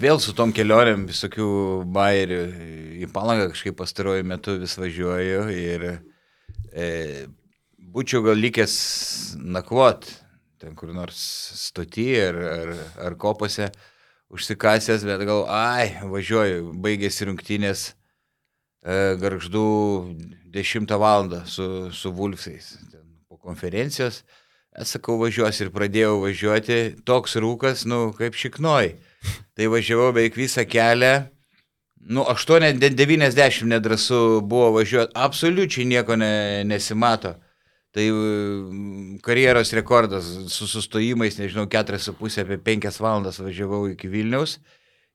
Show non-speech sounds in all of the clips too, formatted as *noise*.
vėl su tom kelionėm visokių bairių į palangą kažkaip pastaruoju metu vis važiuoju ir e, būčiau gal likęs nakvot ten kur nors stoti ar, ar, ar kopose užsikasęs, bet gal, ai, važiuoju, baigėsi rungtynės e, garždų 10 val. su, su Vulfsais po konferencijos. Aš sakau, važiuosiu ir pradėjau važiuoti, toks rūkas, nu, kaip šiknoj. Tai važiavau beveik visą kelią, nu, 8-90 nedrasu buvo važiuoti, absoliučiai nieko ne, nesimato. Tai mm, karjeros rekordas su sustojimais, nežinau, 4,5 apie 5 valandas važiavau iki Vilniaus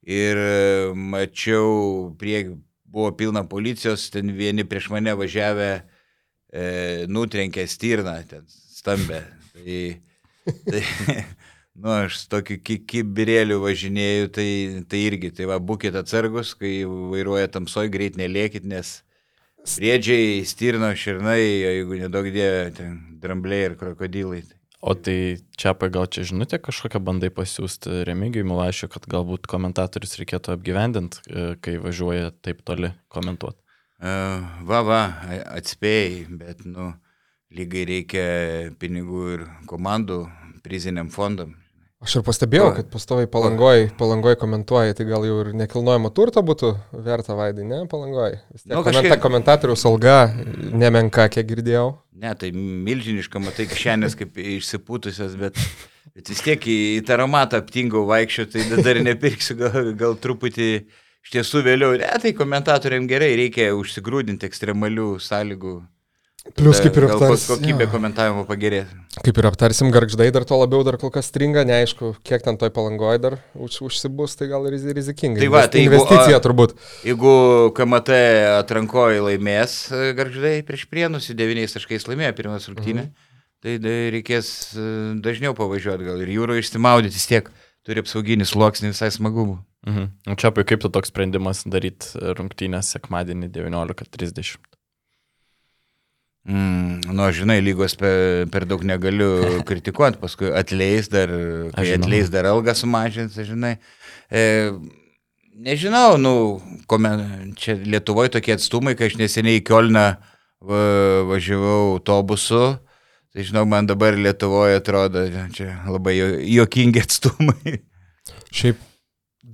ir e, mačiau, prie, buvo pilna policijos, ten vieni prieš mane važiavę, e, nutrenkė stirną, ten stambę. Tai, tai *laughs* nu, aš tokiu kibirėliu važinėjau, tai, tai irgi, tai va, būkite atsargus, kai vairuoja tamsoj, greit nelėkit, nes briedžiai, stirno, širnai, jeigu nedaug dievė, ten drambliai ir krokodilai. O tai čia gal čia žinutė kažkokią bandai pasiūsti Remigijui Milašiu, kad galbūt komentatorius reikėtų apgyvendinti, e, kai važiuoja taip toli komentuoti. Uh, va, va, atspėjai, bet, nu, lygai reikia pinigų ir komandų priziniam fondam. Aš ir pastebėjau, kad pastoviai palangoj, palangoj komentuoji, tai gal jau ir nekilnojamo turto būtų verta vaidai, ne, palangoj. Nu, kažkaip... Komentatoriaus alga nemenka, kiek girdėjau. Ne, tai milžiniška, matai, kišenės kaip išsipūtusios, bet, bet vis tiek į, į tą aromatą aptingau vaikščio, tai dar nepirksiu, gal, gal truputį iš tiesų vėliau. Ne, tai komentatoriam gerai, reikia užsigrūdinti ekstremalių sąlygų Plius kaip ir aptarsim. Kokybė komentavimo pagerės. Kaip ir aptarsim, garždai dar to labiau dar kol kas stringa, neaišku, kiek ten toj palangoje dar už, užsibus, tai gal ir rizikinga. Tai va, tai investicija jeigu, turbūt. Jeigu KMT atrankoji laimės e, garždai prieš prienus, devyniais taškais laimėjo pirmas rungtynė, mhm. tai reikės e, dažniau pavažiuoti gal ir jūro išsimaudyti vis tiek. Turi apsauginį sluoksnį visai smagu. Mhm. Čia apie kaip tu toks sprendimas daryti rungtynės sekmadienį 19.30? Mm, nu, žinai, lygos per, per daug negaliu *laughs* kritikuoti, paskui atleis dar, kai atleis dar algą sumažins, žinai. E, nežinau, nu, komen, čia Lietuvoje tokie atstumai, kai aš neseniai į Kielną va, važiavau autobusu, tai žinau, man dabar Lietuvoje atrodo čia labai juokingi atstumai. *laughs* Šiaip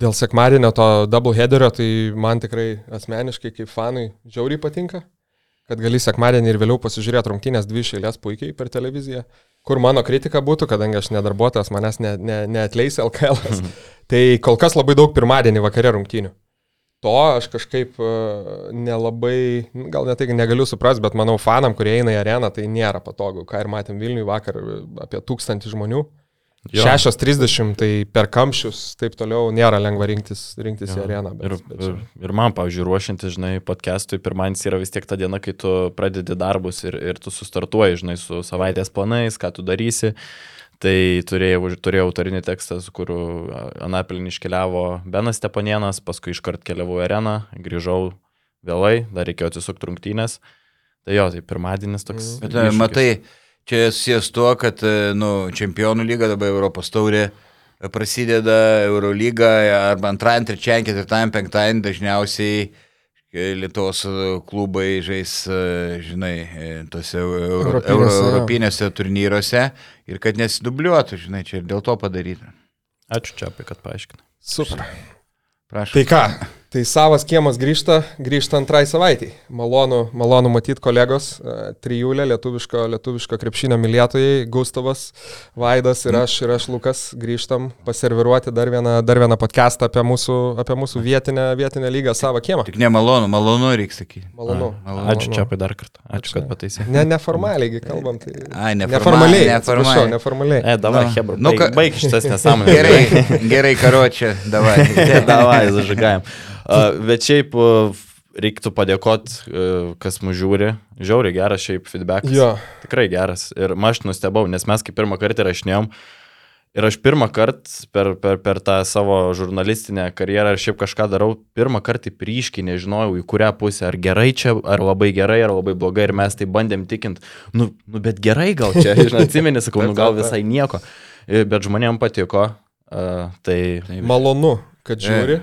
dėl sekmadienio to double headerio, tai man tikrai asmeniškai kaip fanui žiauriai patinka kad gali sekmadienį ir vėliau pasižiūrėti rungtynės dvi šeilės puikiai per televiziją. Kur mano kritika būtų, kadangi aš nedarbuotojas, manęs ne, ne, neatleis LKL. -as. tai kol kas labai daug pirmadienį vakare rungtynių. To aš kažkaip uh, nelabai, gal net tai negaliu suprasti, bet manau fanam, kurie eina į areną, tai nėra patogu. Ką ir matėm Vilniui vakar, apie tūkstantį žmonių. 6.30, tai per kamščius, taip toliau, nėra lengva rinktis, rinktis jo. į areną. Bet, ir, bet ir, ir man, pavyzdžiui, ruošiantis, žinai, podcastui, pirmadienis yra vis tiek ta diena, kai tu pradedi darbus ir, ir tu sustartuoji, žinai, su savaitės planais, ką tu darysi. Tai turėjau, turėjau autorinį tekstą, su kuriuo Anapilin iškeliavo Benas Stepanienas, paskui iškart keliavau į areną, grįžau vėlai, dar reikėjo atsisukti rungtynės. Tai jo, tai pirmadienis toks. Bet, iššūkis. matai, Čia susijęs tuo, kad e, nu, čempionų lyga dabar Europos taurė e, prasideda, Eurolyga arba antrajam, trečiajam, ketvirtajam, penktajam dažniausiai e, Lietuvos klubai žais, žinai, tose euro, euro, europinėse turnyruose ir kad nesidubliuotų, žinai, čia ir dėl to padaryta. Ačiū čia apie, kad paaiškinai. Super. Prašau. Tai ką, Tai savas kiemas grįžta, grįžta antrai savaitai. Malonu, malonu matyti kolegos, e, trijulė, lietuviško, lietuviško krepšinio mylėtojai, Gustavas, Vaidas ir aš, ir aš Lukas grįžtam paserviruoti dar vieną, dar vieną podcastą apie mūsų, apie mūsų vietinę, vietinę lygą savo kiemą. Tik nemalonu, malonu reikia sakyti. Malonu. A, malonu. Ačiū čia apie dar kartą. Ačiū, kad pataisė. Ne, neformaliai kalbam. Tai... Ai, neformaliai. Neformaliai. neformaliai. E, davai, no. Hebra. Nu, baig, baig šitas *laughs* nesąmonės. gerai, gerai, karočią, davai. *laughs* davai, zažigajam. Bet šiaip reiktų padėkoti, kas mūsų žiūri. Žiauriai geras šiaip feedback. Jo. Tikrai geras. Ir aš nustebau, nes mes kaip pirmą kartą rašinėjom. Ir aš pirmą kartą per, per, per tą savo žurnalistinę karjerą ir šiaip kažką darau, pirmą kartą ryškiai nežinojau, į kurią pusę, ar gerai čia, ar labai gerai, ar labai blogai, ir mes tai bandėm tikint, nu, nu bet gerai gal čia, žinai, *laughs* atsimeni, sakau, nu gal visai nieko, bet žmonėm patiko, Uh, tai... Malonu, kad žiūri.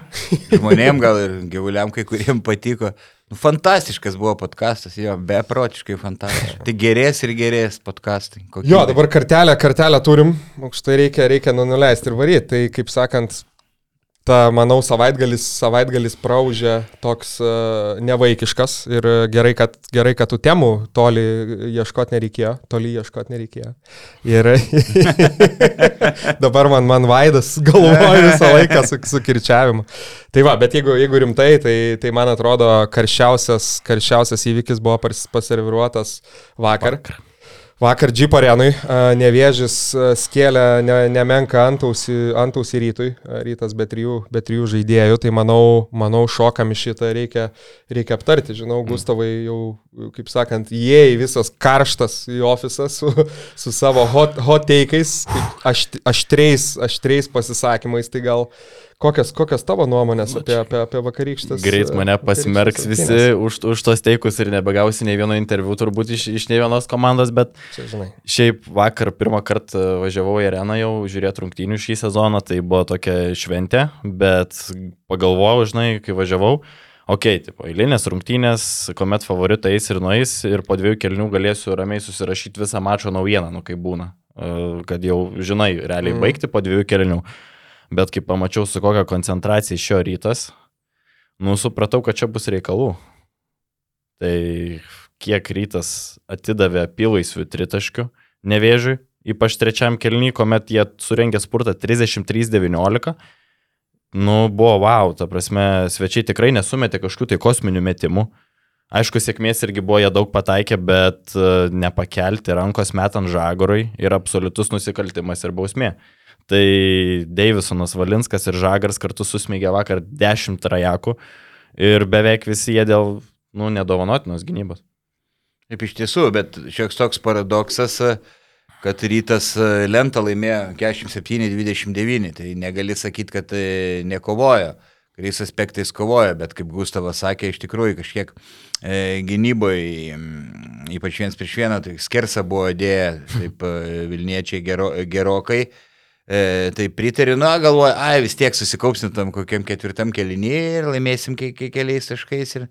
Žmonėm gal ir gyvuliam kai kuriem patiko. Nu, fantastiškas buvo podkastas, jo, beprotiškai fantastiškas. Tai gerės ir gerės podkastai. Jo, dabar kartelę, kartelę turim, aukštai reikia, reikia nu nuleisti ir varyti. Tai kaip sakant, ta, manau, savaitgalis, savaitgalis praužė toks uh, nevaikiškas ir gerai kad, gerai, kad tų temų toli ieškoti nereikėjo, toli ieškoti nereikėjo. Ir *laughs* dabar man, man vaidas galvoja visą laiką su, su kirčiavimu. Tai va, bet jeigu, jeigu rimtai, tai, tai man atrodo karščiausias, karščiausias įvykis buvo pas, paserviruotas vakar. vakar. Vakar Džip arenui nevėžis skėlė ne, nemenka antausį, antausį rytui, rytas be trijų, be trijų žaidėjų, tai manau, manau šokam iš šitą reikia, reikia aptarti. Žinau, mm. Gustavai jau, kaip sakant, įėjai visas karštas į ofisą su, su savo hot, hot ašt, aštriais, aštriais pasisakymais, tai gal Kokias, kokias tavo nuomonės apie, apie, apie vakarykštės? Greit mane pasmerks visi už, už tos teikus ir nebegausi nei vieno interviu turbūt iš, iš nei vienos komandos, bet Čia, šiaip vakar pirmą kartą važiavau į areną jau žiūrėti rungtynių šį sezoną, tai buvo tokia šventė, bet pagalvojau, žinai, kai važiavau, ok, tipo, eilinės rungtynės, kuomet favoritai eis ir nueis ir po dviejų kelnių galėsiu ramiai susirašyti visą mačo naujieną, nu kaip būna, e, kad jau žinai, realiai mm. baigti po dviejų kelnių bet kai pamačiau, su kokia koncentracija šio rytas, nu, supratau, kad čia bus reikalų. Tai kiek rytas atidavė pilaisvių tritaškių nevėžiui, ypač trečiam kelny, kuomet jie surengė spurtą 33-19. Nu, buvo wow, ta prasme, svečiai tikrai nesumetė kažkokių tai kosminių metimų. Aišku, sėkmės irgi buvo jie daug pataikė, bet e, nepakelti rankos metant žagorui yra absoliutus nusikaltimas ir bausmė. Tai Davisonas Valinskas ir Žagars kartu susmėgė vakar 10 trajakų ir beveik visi jie dėl, nu, nedovanotinos gynybos. Taip iš tiesų, bet šioks toks paradoksas, kad rytas lentą laimėjo 47-29, tai negali sakyti, kad e, nekovojo. Kuriais aspektais kovoja, bet kaip Gustavas sakė, iš tikrųjų kažkiek e, gynyboje, ypač vienas prieš vieną, tai skersa buvo dėję, taip e, Vilniečiai gero, gerokai. E, tai pritariu, na, galvoju, ai, vis tiek susikaupsim tam kokiam ketvirtam kelinį ir laimėsim ke ke keliais taškais ir,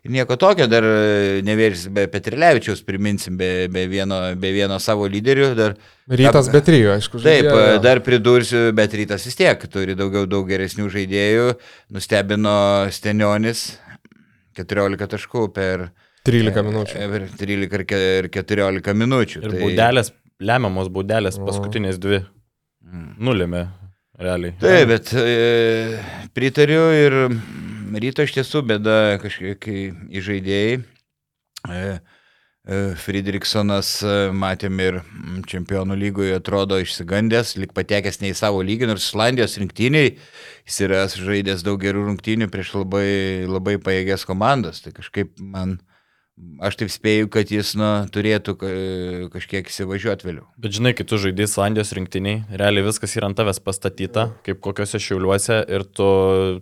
ir nieko tokio, dar e, nevėžys be Petrilevičiaus, priminsim, be, be, vieno, be vieno savo lyderių. Dar, rytas be trijų, aišku. Taip, žaidėjo. dar pridursiu, bet rytas vis tiek turi daugiau, daug geresnių žaidėjų, nustebino Stenionis 14 taškų per 13 minučių. Per 13 ir 14 minučių. Ir tai... baudelės, lemiamos baudelės, paskutinės dvi. Nulėmė, realiai. Taip, bet e, pritariu ir ryto iš tiesų bėda kažkiek įžaidėjai. E, e, Friedrichsonas, e, matėm ir čempionų lygoje, atrodo išsigandęs, lik patekęs ne į savo lygį, nors Islandijos rinktiniai jis yra žaidęs daug gerų rungtynių prieš labai, labai paėgęs komandas. Tai kažkaip man Aš taip spėju, kad jis nu, turėtų kažkiek įsivažiuoti vėliau. Bet žinai, kai tu žaidži Islandijos rinktiniai, realiai viskas yra ant tavęs pastatyta, kaip kokiuose šiauliuose ir tu,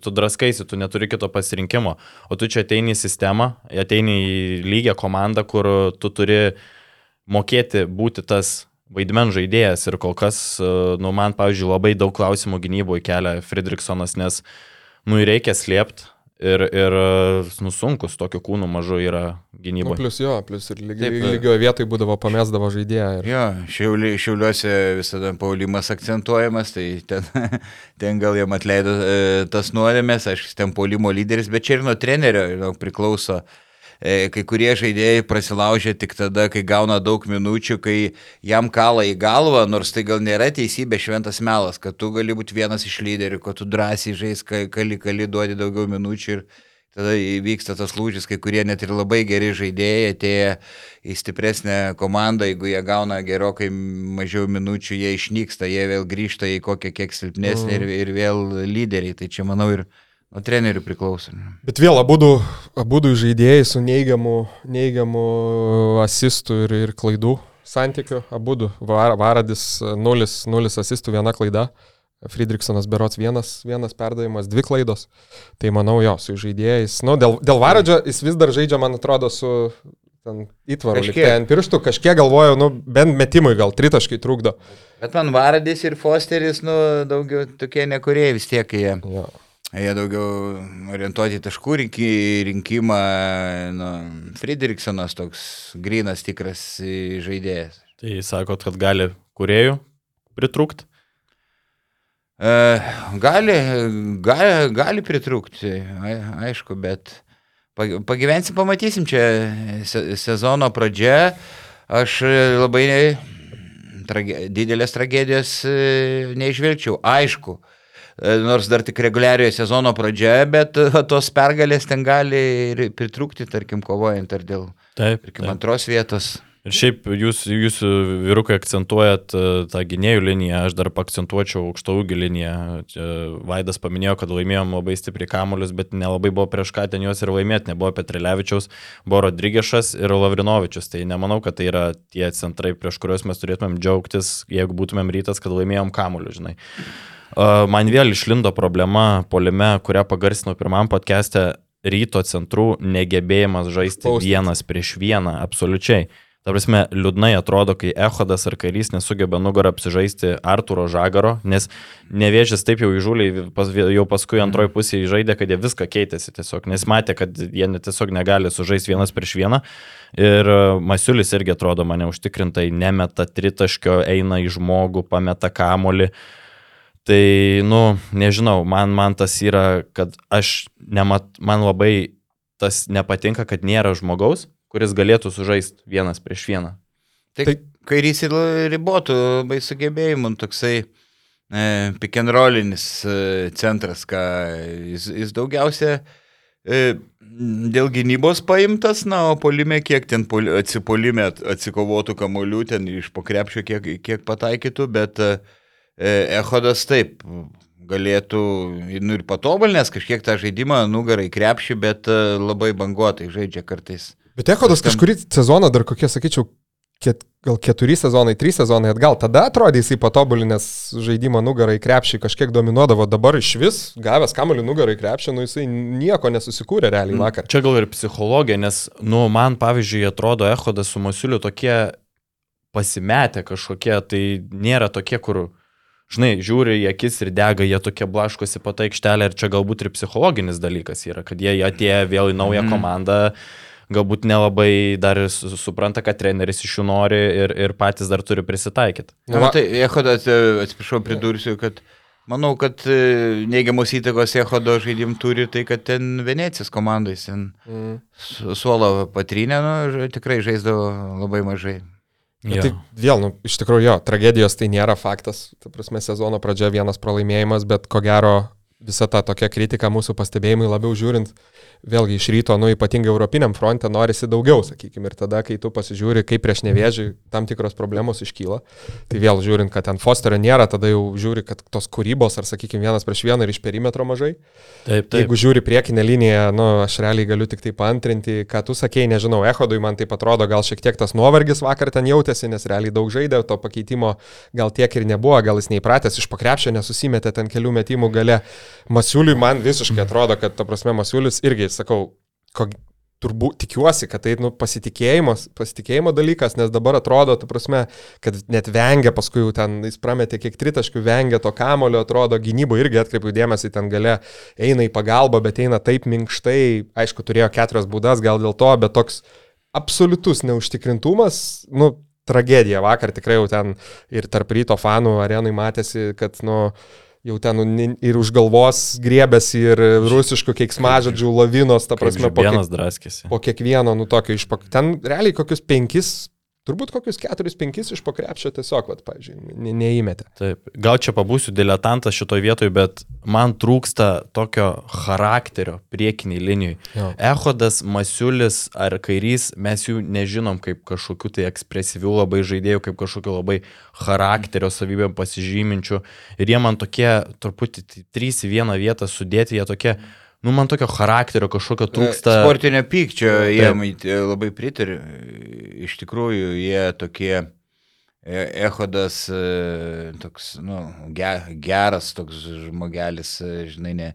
tu draskaisi, tu neturi kito pasirinkimo. O tu čia ateini į sistemą, ateini į lygią komandą, kur tu turi mokėti būti tas vaidmen žaidėjas ir kol kas, nu, man, pavyzdžiui, labai daug klausimų gynyboje kelia Friedrichsonas, nes, nu, reikia slėpti Ir, ir nusunkus tokiu kūnu mažu yra gynyba. Nu, plus jo, plus ir lygi, Taip, lygioje vietoje būdavo pamesdavo žaidėją. Ir... Jo, šiauli, šiauliuose visada paulimas akcentuojamas, tai ten, *laughs* ten gal jam atleido e, tas nuodėmės, aš ten paulimo lyderis, bet čia ir nuo trenerio nu, priklauso. E, kai kurie žaidėjai prasilaužia tik tada, kai gauna daug minučių, kai jam kala į galvą, nors tai gal nėra teisybė šventas melas, kad tu gali būti vienas iš lyderių, kad tu drąsiai žais, kali, kali duodi daugiau minučių ir tada įvyksta tas lūžis, kai kurie net ir labai geri žaidėjai atėję į stipresnę komandą, jeigu jie gauna gerokai mažiau minučių, jie išnyksta, jie vėl grįžta į kokią kiek silpnesnį mm. ir, ir vėl lyderiai. Tai čia manau ir Nuo trenerių priklauso. Bet vėl abu, abu žaidėjai su neigiamu, neigiamu asistų ir, ir klaidų santykiu. Abu. Var, Varadis 0, 0 asistų, viena klaida. Friedrichsonas Berots vienas, vienas perdavimas, dvi klaidos. Tai manau jo, su žaidėjais. Nu, dėl, dėl Varadžio jis vis dar žaidžia, man atrodo, su ten įtvaru. Ten pirštų kažkiek galvojau, nu, bent metimui gal tritaškai trukdo. Bet man Varadis ir Fosteris, nu, daugiau tokie nekurėjai vis tiek jie. Jo. Jie daugiau orientuoti taškų rinki- rinkimą. Nu, Friedrichsonas toks grinas tikras žaidėjas. Tai sakot, kad gali kuriejų pritrūkti? E, gali, gali, gali pritrūkti, ai- aišku, bet pa- pagyvensim, pamatysim čia se, sezono pradžia. Aš labai trage, didelės tragedijos e, neižvelgčiau. Aišku, e, nors dar tik reguliariojo sezono pradžia, bet tos pergalės ten gali ir pritrūkti, tarkim, kovojant ar dėl, Taip. tarkim, taip. antros vietos. Ir šiaip jūs, jūsų vyrukai akcentuojat e, tą gynėjų liniją, aš dar akcentuočiau aukšto ūgį liniją. Vaidas paminėjo, kad laimėjom labai stipriai kamuolius, bet nelabai buvo prieš ką ten juos ir laimėti. Nebuvo Petrilevičiaus, buvo Rodrygešas ir Lavrinovičius. Tai nemanau, kad tai yra tie centrai, prieš kuriuos mes turėtumėm džiaugtis, jeigu būtumėm rytas, kad laimėjom kamuolius, žinai. E, Man vėl išlindo problema polime, kurią pagarsinau pirmam podcast'e ryto centrų negebėjimas žaisti Spaustis. vienas prieš vieną, absoliučiai. Ta prasme, liūdnai atrodo, kai Ehodas ar Karys nesugeba nugarą apsižaisti Arturo Žagaro, nes nevėžės taip jau įžūliai pas, jau paskui antroji pusė žaidė, kad jie viską keitėsi tiesiog, nes matė, kad jie tiesiog negali sužaisti vienas prieš vieną. Ir e, Masiulis irgi atrodo mane užtikrintai, nemeta tritaškio, eina į žmogų, pameta kamolį. Tai, nu, nežinau, man, man tas yra, kad aš, nemat, man labai tas nepatinka, kad nėra žmogaus, kuris galėtų sužaisti vienas prieš vieną. Tai, Tai- kairys ir ribotų labai sugebėjimų, toksai e, pick and rollinis e, centras, ką jis, jis daugiausia e, dėl gynybos paimtas, na, o polime kiek ten pol, atsipolime at- atsikovotų kamolių, ten iš pokrepšio kiek, kiek pataikytų, bet e, Ehodas taip galėtų nu, ir patobulinęs kažkiek tą žaidimą nugarai krepšį, bet e, labai banguotai žaidžia kartais. Bet Echodas kažkurį sezoną dar kokie, sakyčiau, ket, gal keturi sezonai, trys sezonai atgal, tada atrodė jisai patobulinęs žaidimą nugarą į krepšį, kažkiek dominuodavo, dabar iš vis, gavęs kamuolį nugarą į krepšį, nu jisai nieko nesusikūrė realiai vakar. Čia gal ir psichologija, nes, nu, man pavyzdžiui, atrodo Ehodas su Masiuliu tokie pasimetę kažkokie, tai nėra tokie, kur, žinai, žiūri į akis ir dega, jie tokie blaškosi po tą aikštelę ir čia galbūt ir psichologinis dalykas yra, kad jie atėjo vėl į naują Mhm. komandą, galbūt nelabai dar supranta, kad treneris iš jų nori ir, ir patys dar turi prisitaikyti. Na, Va- tai Ehodas, atsiprašau, pridursiu, kad manau, kad e, neigiamos įtakos Ehodo žaidim turi tai, kad ten Venecijos komandais, ten Mm. su- suolo patrynė, nu, tikrai žaisdavo labai mažai. Jo. Tai vėl, nu, iš tikrųjų, jo, tragedijos tai nėra faktas. Ta prasme, sezono pradžia vienas pralaimėjimas, bet ko gero visa ta tokia kritika mūsų pastebėjimai labiau žiūrint, vėlgi iš ryto, nu, ypatingai europiniam fronte norisi daugiau, sakykime, ir tada, kai tu pasižiūri, kaip prieš nevėžį tam tikros problemos iškyla, tai vėl žiūrint, kad ten Fosterio nėra, tada jau žiūri, kad tos kūrybos, ar sakykime, vienas prieš vieną ir iš perimetro mažai. Taip, Taip. Jeigu žiūri priekinę liniją, nu, aš realiai galiu tik tai paantrinti, ką tu sakėjai, nežinau, Ehodui man tai atrodo, gal šiek tiek tas nuovargis vakar ten jautėsi, nes realiai daug žaidė, to pakeitimo gal tiek ir nebuvo, gal jis neįpratęs iš pakrepšio, nesusimetė ten kelių metimų gale. Masiuliui man visiškai atrodo, kad, ta prasme, Masiulis irgi, sakau, ko, turbūt tikiuosi, kad tai nu, pasitikėjimo dalykas, nes dabar atrodo, ta prasme, kad net vengia, paskui jau ten jis prametė kiek tritaškių, vengia to kamulio, atrodo, gynybo irgi atkreipiu dėmesį, ten gale eina į pagalbą, bet eina taip minkštai, aišku, turėjo keturias būdas, gal dėl to, bet toks absoliutus neužtikrintumas, nu, tragedija. Vakar tikrai jau ten ir tarp ryto fanų arenui matėsi, kad, nu, jau ten nu, ir už galvos griebėsi ir rusiškų keiksmažodžių lavinos, ta prasme, po, kiek, draskėsi. po kiekvieno, nu, tokio iš pak... Ten realiai kokius penkis, turbūt kokius keturis, penkis iš pakrepšio tiesiog, vat, pavyzdžiui, ne, neįmetė. Taip, gal čia pabūsiu diletantas šitoje vietoje, bet man trūksta tokio charakterio priekiniai linijai. Jo. Ehodas, Masiulis ar Kairys, mes jų nežinom kaip kažkokių tai ekspresyvių labai žaidėjų, kaip kažkokių labai charakterio savybėm pasižyminčių. Ir jie man tokie, truputį t- trys į vieną vietą sudėti, jie tokie, nu man tokio charakterio kažkokio trūksta. Sportinio pykčio, Taip. jiem e, labai pritariu. Iš tikrųjų, jie tokie e, Ehodas e, toks, nu, ge, geras toks žmogelis, e, žinai, ne,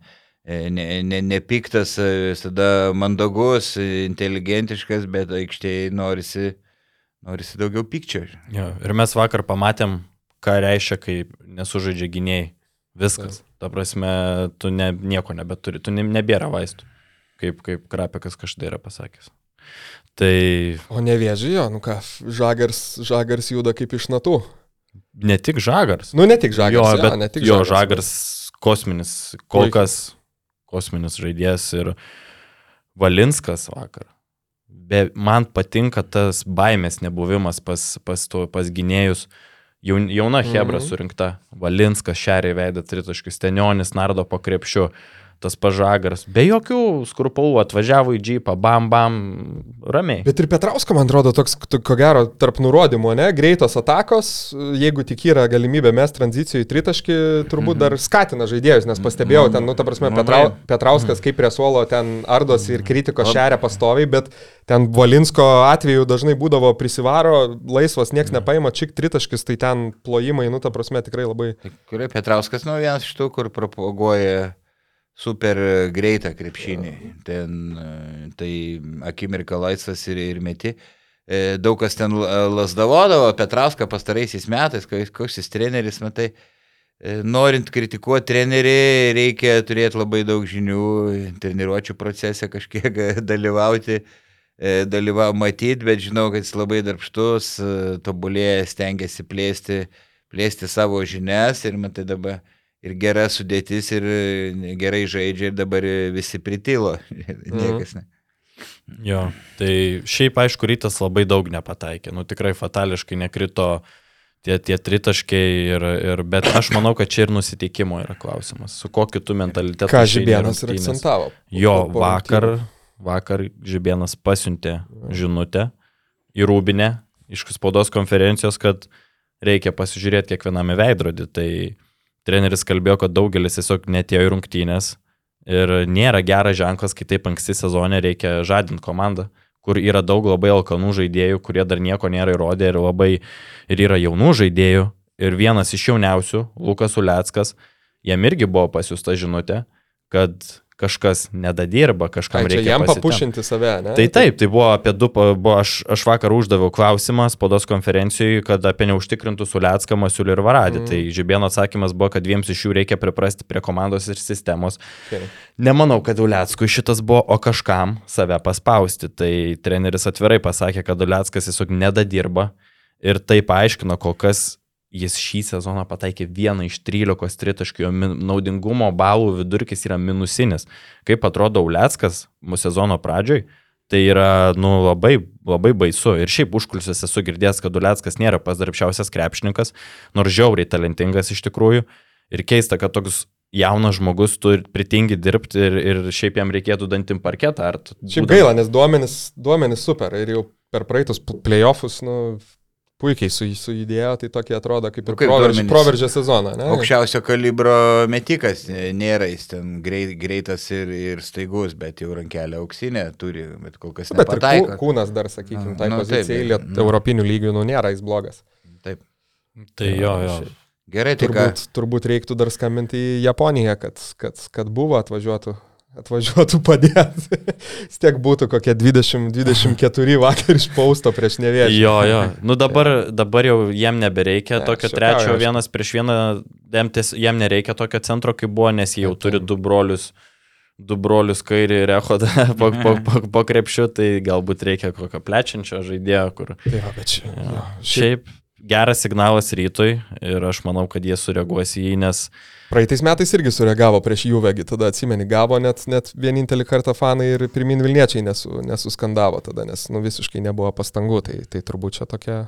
e, ne, ne, nepiktas, e, visada mandagus, e, inteligentiškas, bet aikštėje norisi, norisi daugiau pykčio. Jo, ir mes vakar pamatėm, ką reiškia, kai nesužaidžia gynėjai. Viskas. Ta prasme, tu ne, nieko nebeturi, tu ne, nebėra vaistų, kaip, kaip Krapikas kažkada yra pasakęs. Tai O nevėžį jo, nu ką, žagars, žagars juda kaip iš natų. ne tik žagars. Nu ne tik žagars, jo, bet ne tik jo žagars. žagars kosminis, kol kas kosminis žaidėjas ir Valinskas vakar. Be, man patinka tas baimės nebuvimas pas, pas, to, pas gynėjus. Jaun, jauna Hebra Mhm. surinkta, Valinskas šeriai veidą tritaškius, Tenionis nardo po krepšiu, tas pažagaras, be jokių skrupulų atvažiavo į džipą, bam, bam, ramiai. Bet ir Petrausko, man atrodo, toks, ko gero, tarp nurodymų, ne, greitos atakos, jeigu tik yra galimybė mes tranzicijoje į tritaškį, turbūt dar skatina žaidėjus, nes pastebėjau ten, nu, ta prasme. Petrau, Petrauskas kaip prie suolo ten ardos ir kritikos šeria pastoviai, bet ten Valinsko atveju dažnai būdavo prisivaro, laisvas, nieks nepaima, čik tritaškis, tai ten plojimai, nu, ta prasme, tikrai labai... Kurio Petrauskas, nu, vienas iš tų, kur propaguoja super greitą krepšinį. Ten e, tai akimirka laisvas ir, ir meti. E, Daug kas ten la- lasdavodavo, Petrauską pastaraisiais metais, koks jis treneris, matai, e, norint kritikuoti trenerį, reikia turėti labai daug žinių, treniruočio procese kažkiek dalyvauti, e, dalyvau, matyti, bet žinau, kad jis labai darbštus, e, tobulėja, stengiasi plėsti, plėsti savo žinias ir matai dabar ir gera sudėtis ir e, gerai žaidžia ir dabar e, visi pritilo. *laughs* Niekas ne. Jo, tai šiaip aišku, rytas labai daug nepataikė, nu tikrai fatališkai nekrito tie, tie tritaškiai, ir, ir, bet aš manau, kad čia ir nusiteikimo yra klausimas, su kokiu tu mentalitetu. Ką į Žibėnas ir akcentavo. Jo, vakar, vakar Žibėnas pasiuntė žinutę į Rūbinę iš spaudos konferencijos, kad reikia pasižiūrėti kiekviename veidrodį. Tai treneris kalbėjo, kad daugelis tiesiog netėjo į rungtynės ir nėra geras ženklas, kai taip anksti sezonė reikia žadinti komandą, kur yra daug labai alkanų žaidėjų, kurie dar nieko nėra įrodę ir labai ir yra jaunų žaidėjų. Ir vienas iš jauniausių, Lukas Uleckas, jam irgi buvo pasiūsta žinutė, kad kažkas nedadirba, kažkam Ai, reikia jam pasitempt. papušinti save, ne? Tai taip, tai buvo apie du, buvo, aš, aš vakar uždaviau klausimą spaudos konferencijoje, kad apie neužtikrintų Sulecką, Masiulį ir Varadį. Mm. Tai Žibėno atsakymas buvo, kad jiems iš jų reikia priprasti prie komandos ir sistemos. Okay. Nemanau, kad Uleckui šitas buvo, o kažkam save paspausti. Tai treneris atvirai pasakė, kad Uleckas tiesiog nedadirba ir tai paaiškino, kol kas jis šį sezoną pataikė vieną iš 13 tritaškių, jo naudingumo balų vidurkis yra minusinis. Kaip atrodo Uleckas mūsų sezono pradžioj, tai yra nu, labai, labai baisu. Ir šiaip užkulsiuose esu girdėjęs, kad Uleckas nėra pats darbščiausias krepšininkas, nors žiauriai talentingas iš tikrųjų. Ir keista, kad toks jaunas žmogus turi pritingi dirbti ir, ir šiaip jam reikėtų dantim parketą. Ar Šiaip būdam- gaila, nes duomenis, duomenis super ir jau per praeitus pl- playoffus, nu, puikiai su, sujudėjo, tai tokie atrodo kaip Nu, ir kaip proveržė, duomenys? proveržė sezoną, ne? Aukščiausio kalibro metikas e, nėra, jis ten greit, greitas ir, ir staigus, bet jau rankelė auksinė turi, bet kol kas Bet ir kū- nepataiko. kūnas dar, sakykime, tai Nu, taip, pozicijai bet- liet, nu. europinių lygių, nu, nėra jis blogas. Taip. Tai jo, jo. Gerai, tai ką? Turbūt, turbūt reiktų dar skambinti į Japoniją, kad, kad, kad buvo atvažiuotų, atvažiuotų padėti. *laughs* Vis tiek būtų kokie 20-24 vakar iš pausto prieš nevėžį. Jo, jo. Nu *laughs* dabar, dabar jau jiem nebereikia Ne, tokio trečio aišku. vienas prieš vieną, jiem nereikia tokio centro, kaip buvo, nes jie jau turi du brolius, du brolius kairį ir echodą *laughs* po, po, po, po krepšiu, tai galbūt reikia kokio plečiančio žaidėjo, kur Tai va, bet čia. Jo. jo. Šiaip geras signalas rytui ir aš manau, kad jie sureaguos į jį, nes praeitais metais irgi sureagavo prieš Juvegi, tada atsimeni, gavo net, net vienintelį kartą fanai ir pirmin Vilniečiai nesu, nesuskandavo tada, nes nu, visiškai nebuvo pastangų, tai, tai turbūt čia tokia.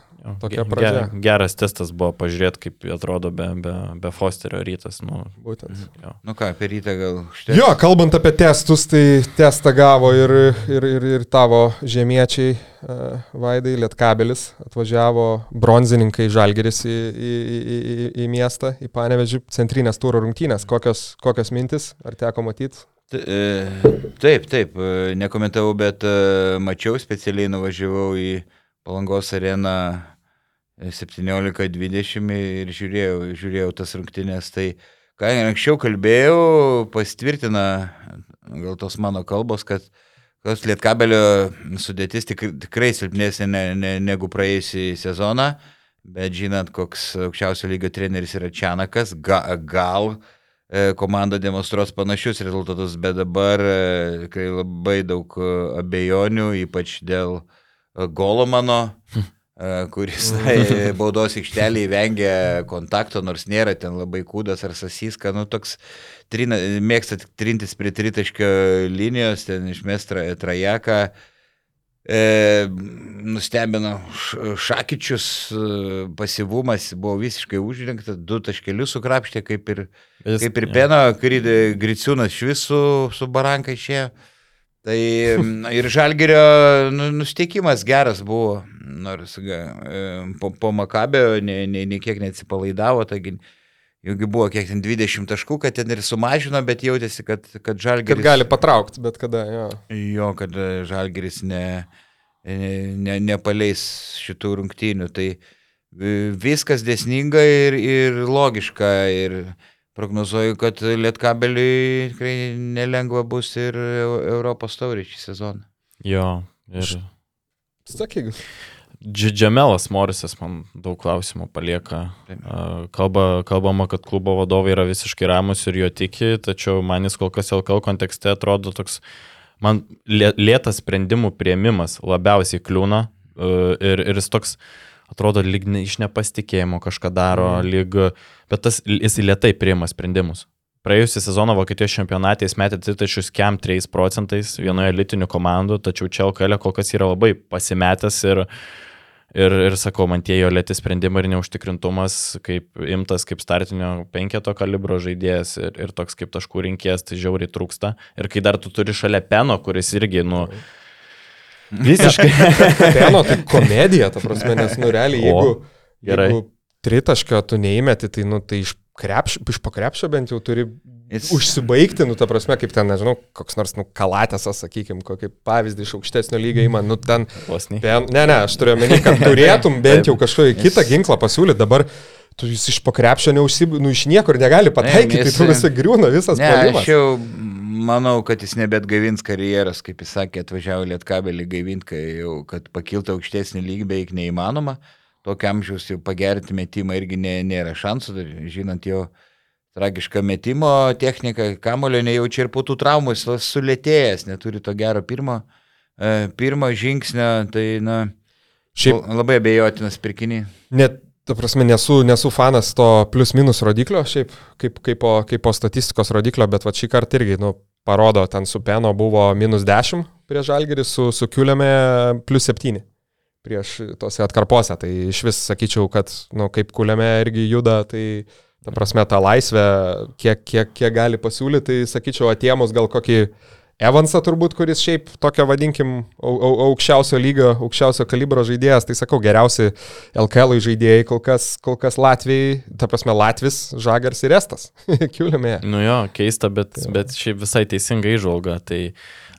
Tokia pradžia. ge- geras testas buvo pažiūrėti, kaip atrodo be, be, be Fosterio rytas. Nu, Būtent. jo. Nu ką, apie rytą gal užteks. Jo, kalbant apie testus, tai testą gavo ir, ir, ir, ir tavo žemiečiai uh, Vaidai, Lietkabelis, atvažiavo bronzininkai Žalgeris į, į, į, į, į miestą, į Panevežį, centrinės tūro rungtynės. Kokios, kokios mintis, ar teko matyti? E, Taip, taip, e, nekomentavau, bet e, mačiau, specialiai nuvažiavau į Palangos areną e, 17-20 ir žiūrėjau, žiūrėjau tas rungtynės. Tai, ką anksčiau kalbėjau, pasitvirtina gal tos mano kalbos, kad tos lietkabelio sudėtis tik, tikrai silpnesnė ne, ne, negu praėjusį sezoną. Bet žinant, koks aukščiausio lygio treneris yra Čianakas, ga, gal e, komanda demonstruos panašius rezultatus, bet dabar e, kai labai daug e, abejonių, ypač dėl e, golo mano, e, kuris e, baudos aikštelėje vengia kontakto, nors nėra ten labai kūdas ar sasyska, nu toks trina, mėgsta trintis prie tritaškio linijos, ten išmest tra, trajeką. E, nustebino Šakyčius, e, pasivumas buvo visiškai užrinktas, du taškelius sukrapštė, kaip ir, Jis- kaip ir. Peno, Griciūnas iš visų su baranka išėjo. Tai ir Žalgerio nu, nusteikimas geras buvo, nors e, po, po Makabio nei, nei, nei kiek neatsipalaidavo, taigi jaugi buvo kiek ten 20 taškų, kad ten ir sumažino, bet jautėsi, kad, kad Kad Žalgeris... gali patraukti, bet kada, jo. Jo, kad e, Žalgeris ne, ne, ne, nepaleis šitų rungtynių. Tai e, viskas desninga ir, ir logiška. Ir prognozuoju, kad Lietkabeliui tikrai nelengva bus ir Eu- Europos taurė šį sezoną. Jo. Ir Sakyk, Dž- Džemelas Morisas man daug klausimų palieka. Kalba, kalbama, kad klubo vadovai yra visiškai ramus ir jo tiki, tačiau man jis kol kas LKL kontekste atrodo toks, man lė- lėtas sprendimų prieimimas labiausiai kliūna e, ir, ir jis toks atrodo lyg ne, iš nepasitikėjimo kažką daro, mm. lyg, bet tas, jis lietai priima sprendimus. Praėjusią sezoną Vokietijos čempionate jis metė tritašius kem 3 procentais vienoje elitinių komandų, tačiau čia LKL kol kas yra labai pasimetęs ir, ir, ir sakau, man tie jo lėti sprendimai ir neužtikrintumas, kaip imtas kaip startinio penketo kalibro žaidėjas ir, ir toks kaip taškų rinkėjas, tai žiauriai trūksta. Ir kai dar tu turi šalia Peno, kuris irgi, nu, visiškai. *laughs* Peno, tai *laughs* komedija, ta prasme, nes, nu, realiai, O, jeigu, gerai. jeigu tritaškio tu neįmeti, tai, nu, tai iš, krepš, iš pakrepšio bent jau turi Jis- užsibaigti, nu, ta prasme, kaip ten, nežinau, koks nors, nu, kalatėsas, sakykime, kokį pavyzdį iš aukštesnio lygio įman, nu, ten, pen, ne, ne, aš turiu omeny, kad turėtum *laughs* bent jau kažkokį kitą ginklą pasiūlyti, dabar tu jis iš pakrepšio neužsib, nu, iš niekur negali pataikyti, tai jis- tu visą griūna, visas Ne, puolimas. aš jau manau, kad jis nebet gaivins karjeros, kaip jis sakė, atvažiavo Lietkabelį gaivinti, kad pakiltų aukštesnį lygį beveik neįmanoma. Tokio amžiaus jau pagerinti metimą irgi nė, nėra šansų, žinant jo tragišką metimo techniką, kamulio nejaučia ir po tų traumų jis sulėtėjęs, neturi to gero pirmo, e, pirmo žingsnio, tai na, Šiaip labai abejotinas pirkinys. Net, ta prasme, nesu, nesu fanas to plius minus rodiklio, šiaip kaip, kaip, po, kaip po statistikos rodiklio, bet va šį kartą irgi, nu, parodo, ten su Peno buvo minus 10 prieš Žalgerį, su, su Kiuliame plus 7 prieš tose atkarpose. Tai iš vis sakyčiau, kad, nu, kaip Kiuliame irgi juda, tai ta prasme, ta laisvė, kiek, kiek, kiek gali pasiūlyti, tai sakyčiau, atėmus gal kokį Evansą turbūt, kuris šiaip tokio, vadinkim, au- au- aukščiausio lygio, aukščiausio kalibro žaidėjas, tai sakau, geriausi LKL žaidėjai kol kas, kol kas Latvijai, ta prasme Latvis, Žagars ir Estas. *laughs* Kiuliame. Nu jo, keista, bet, bet šiaip visai teisinga įžvalga. Tai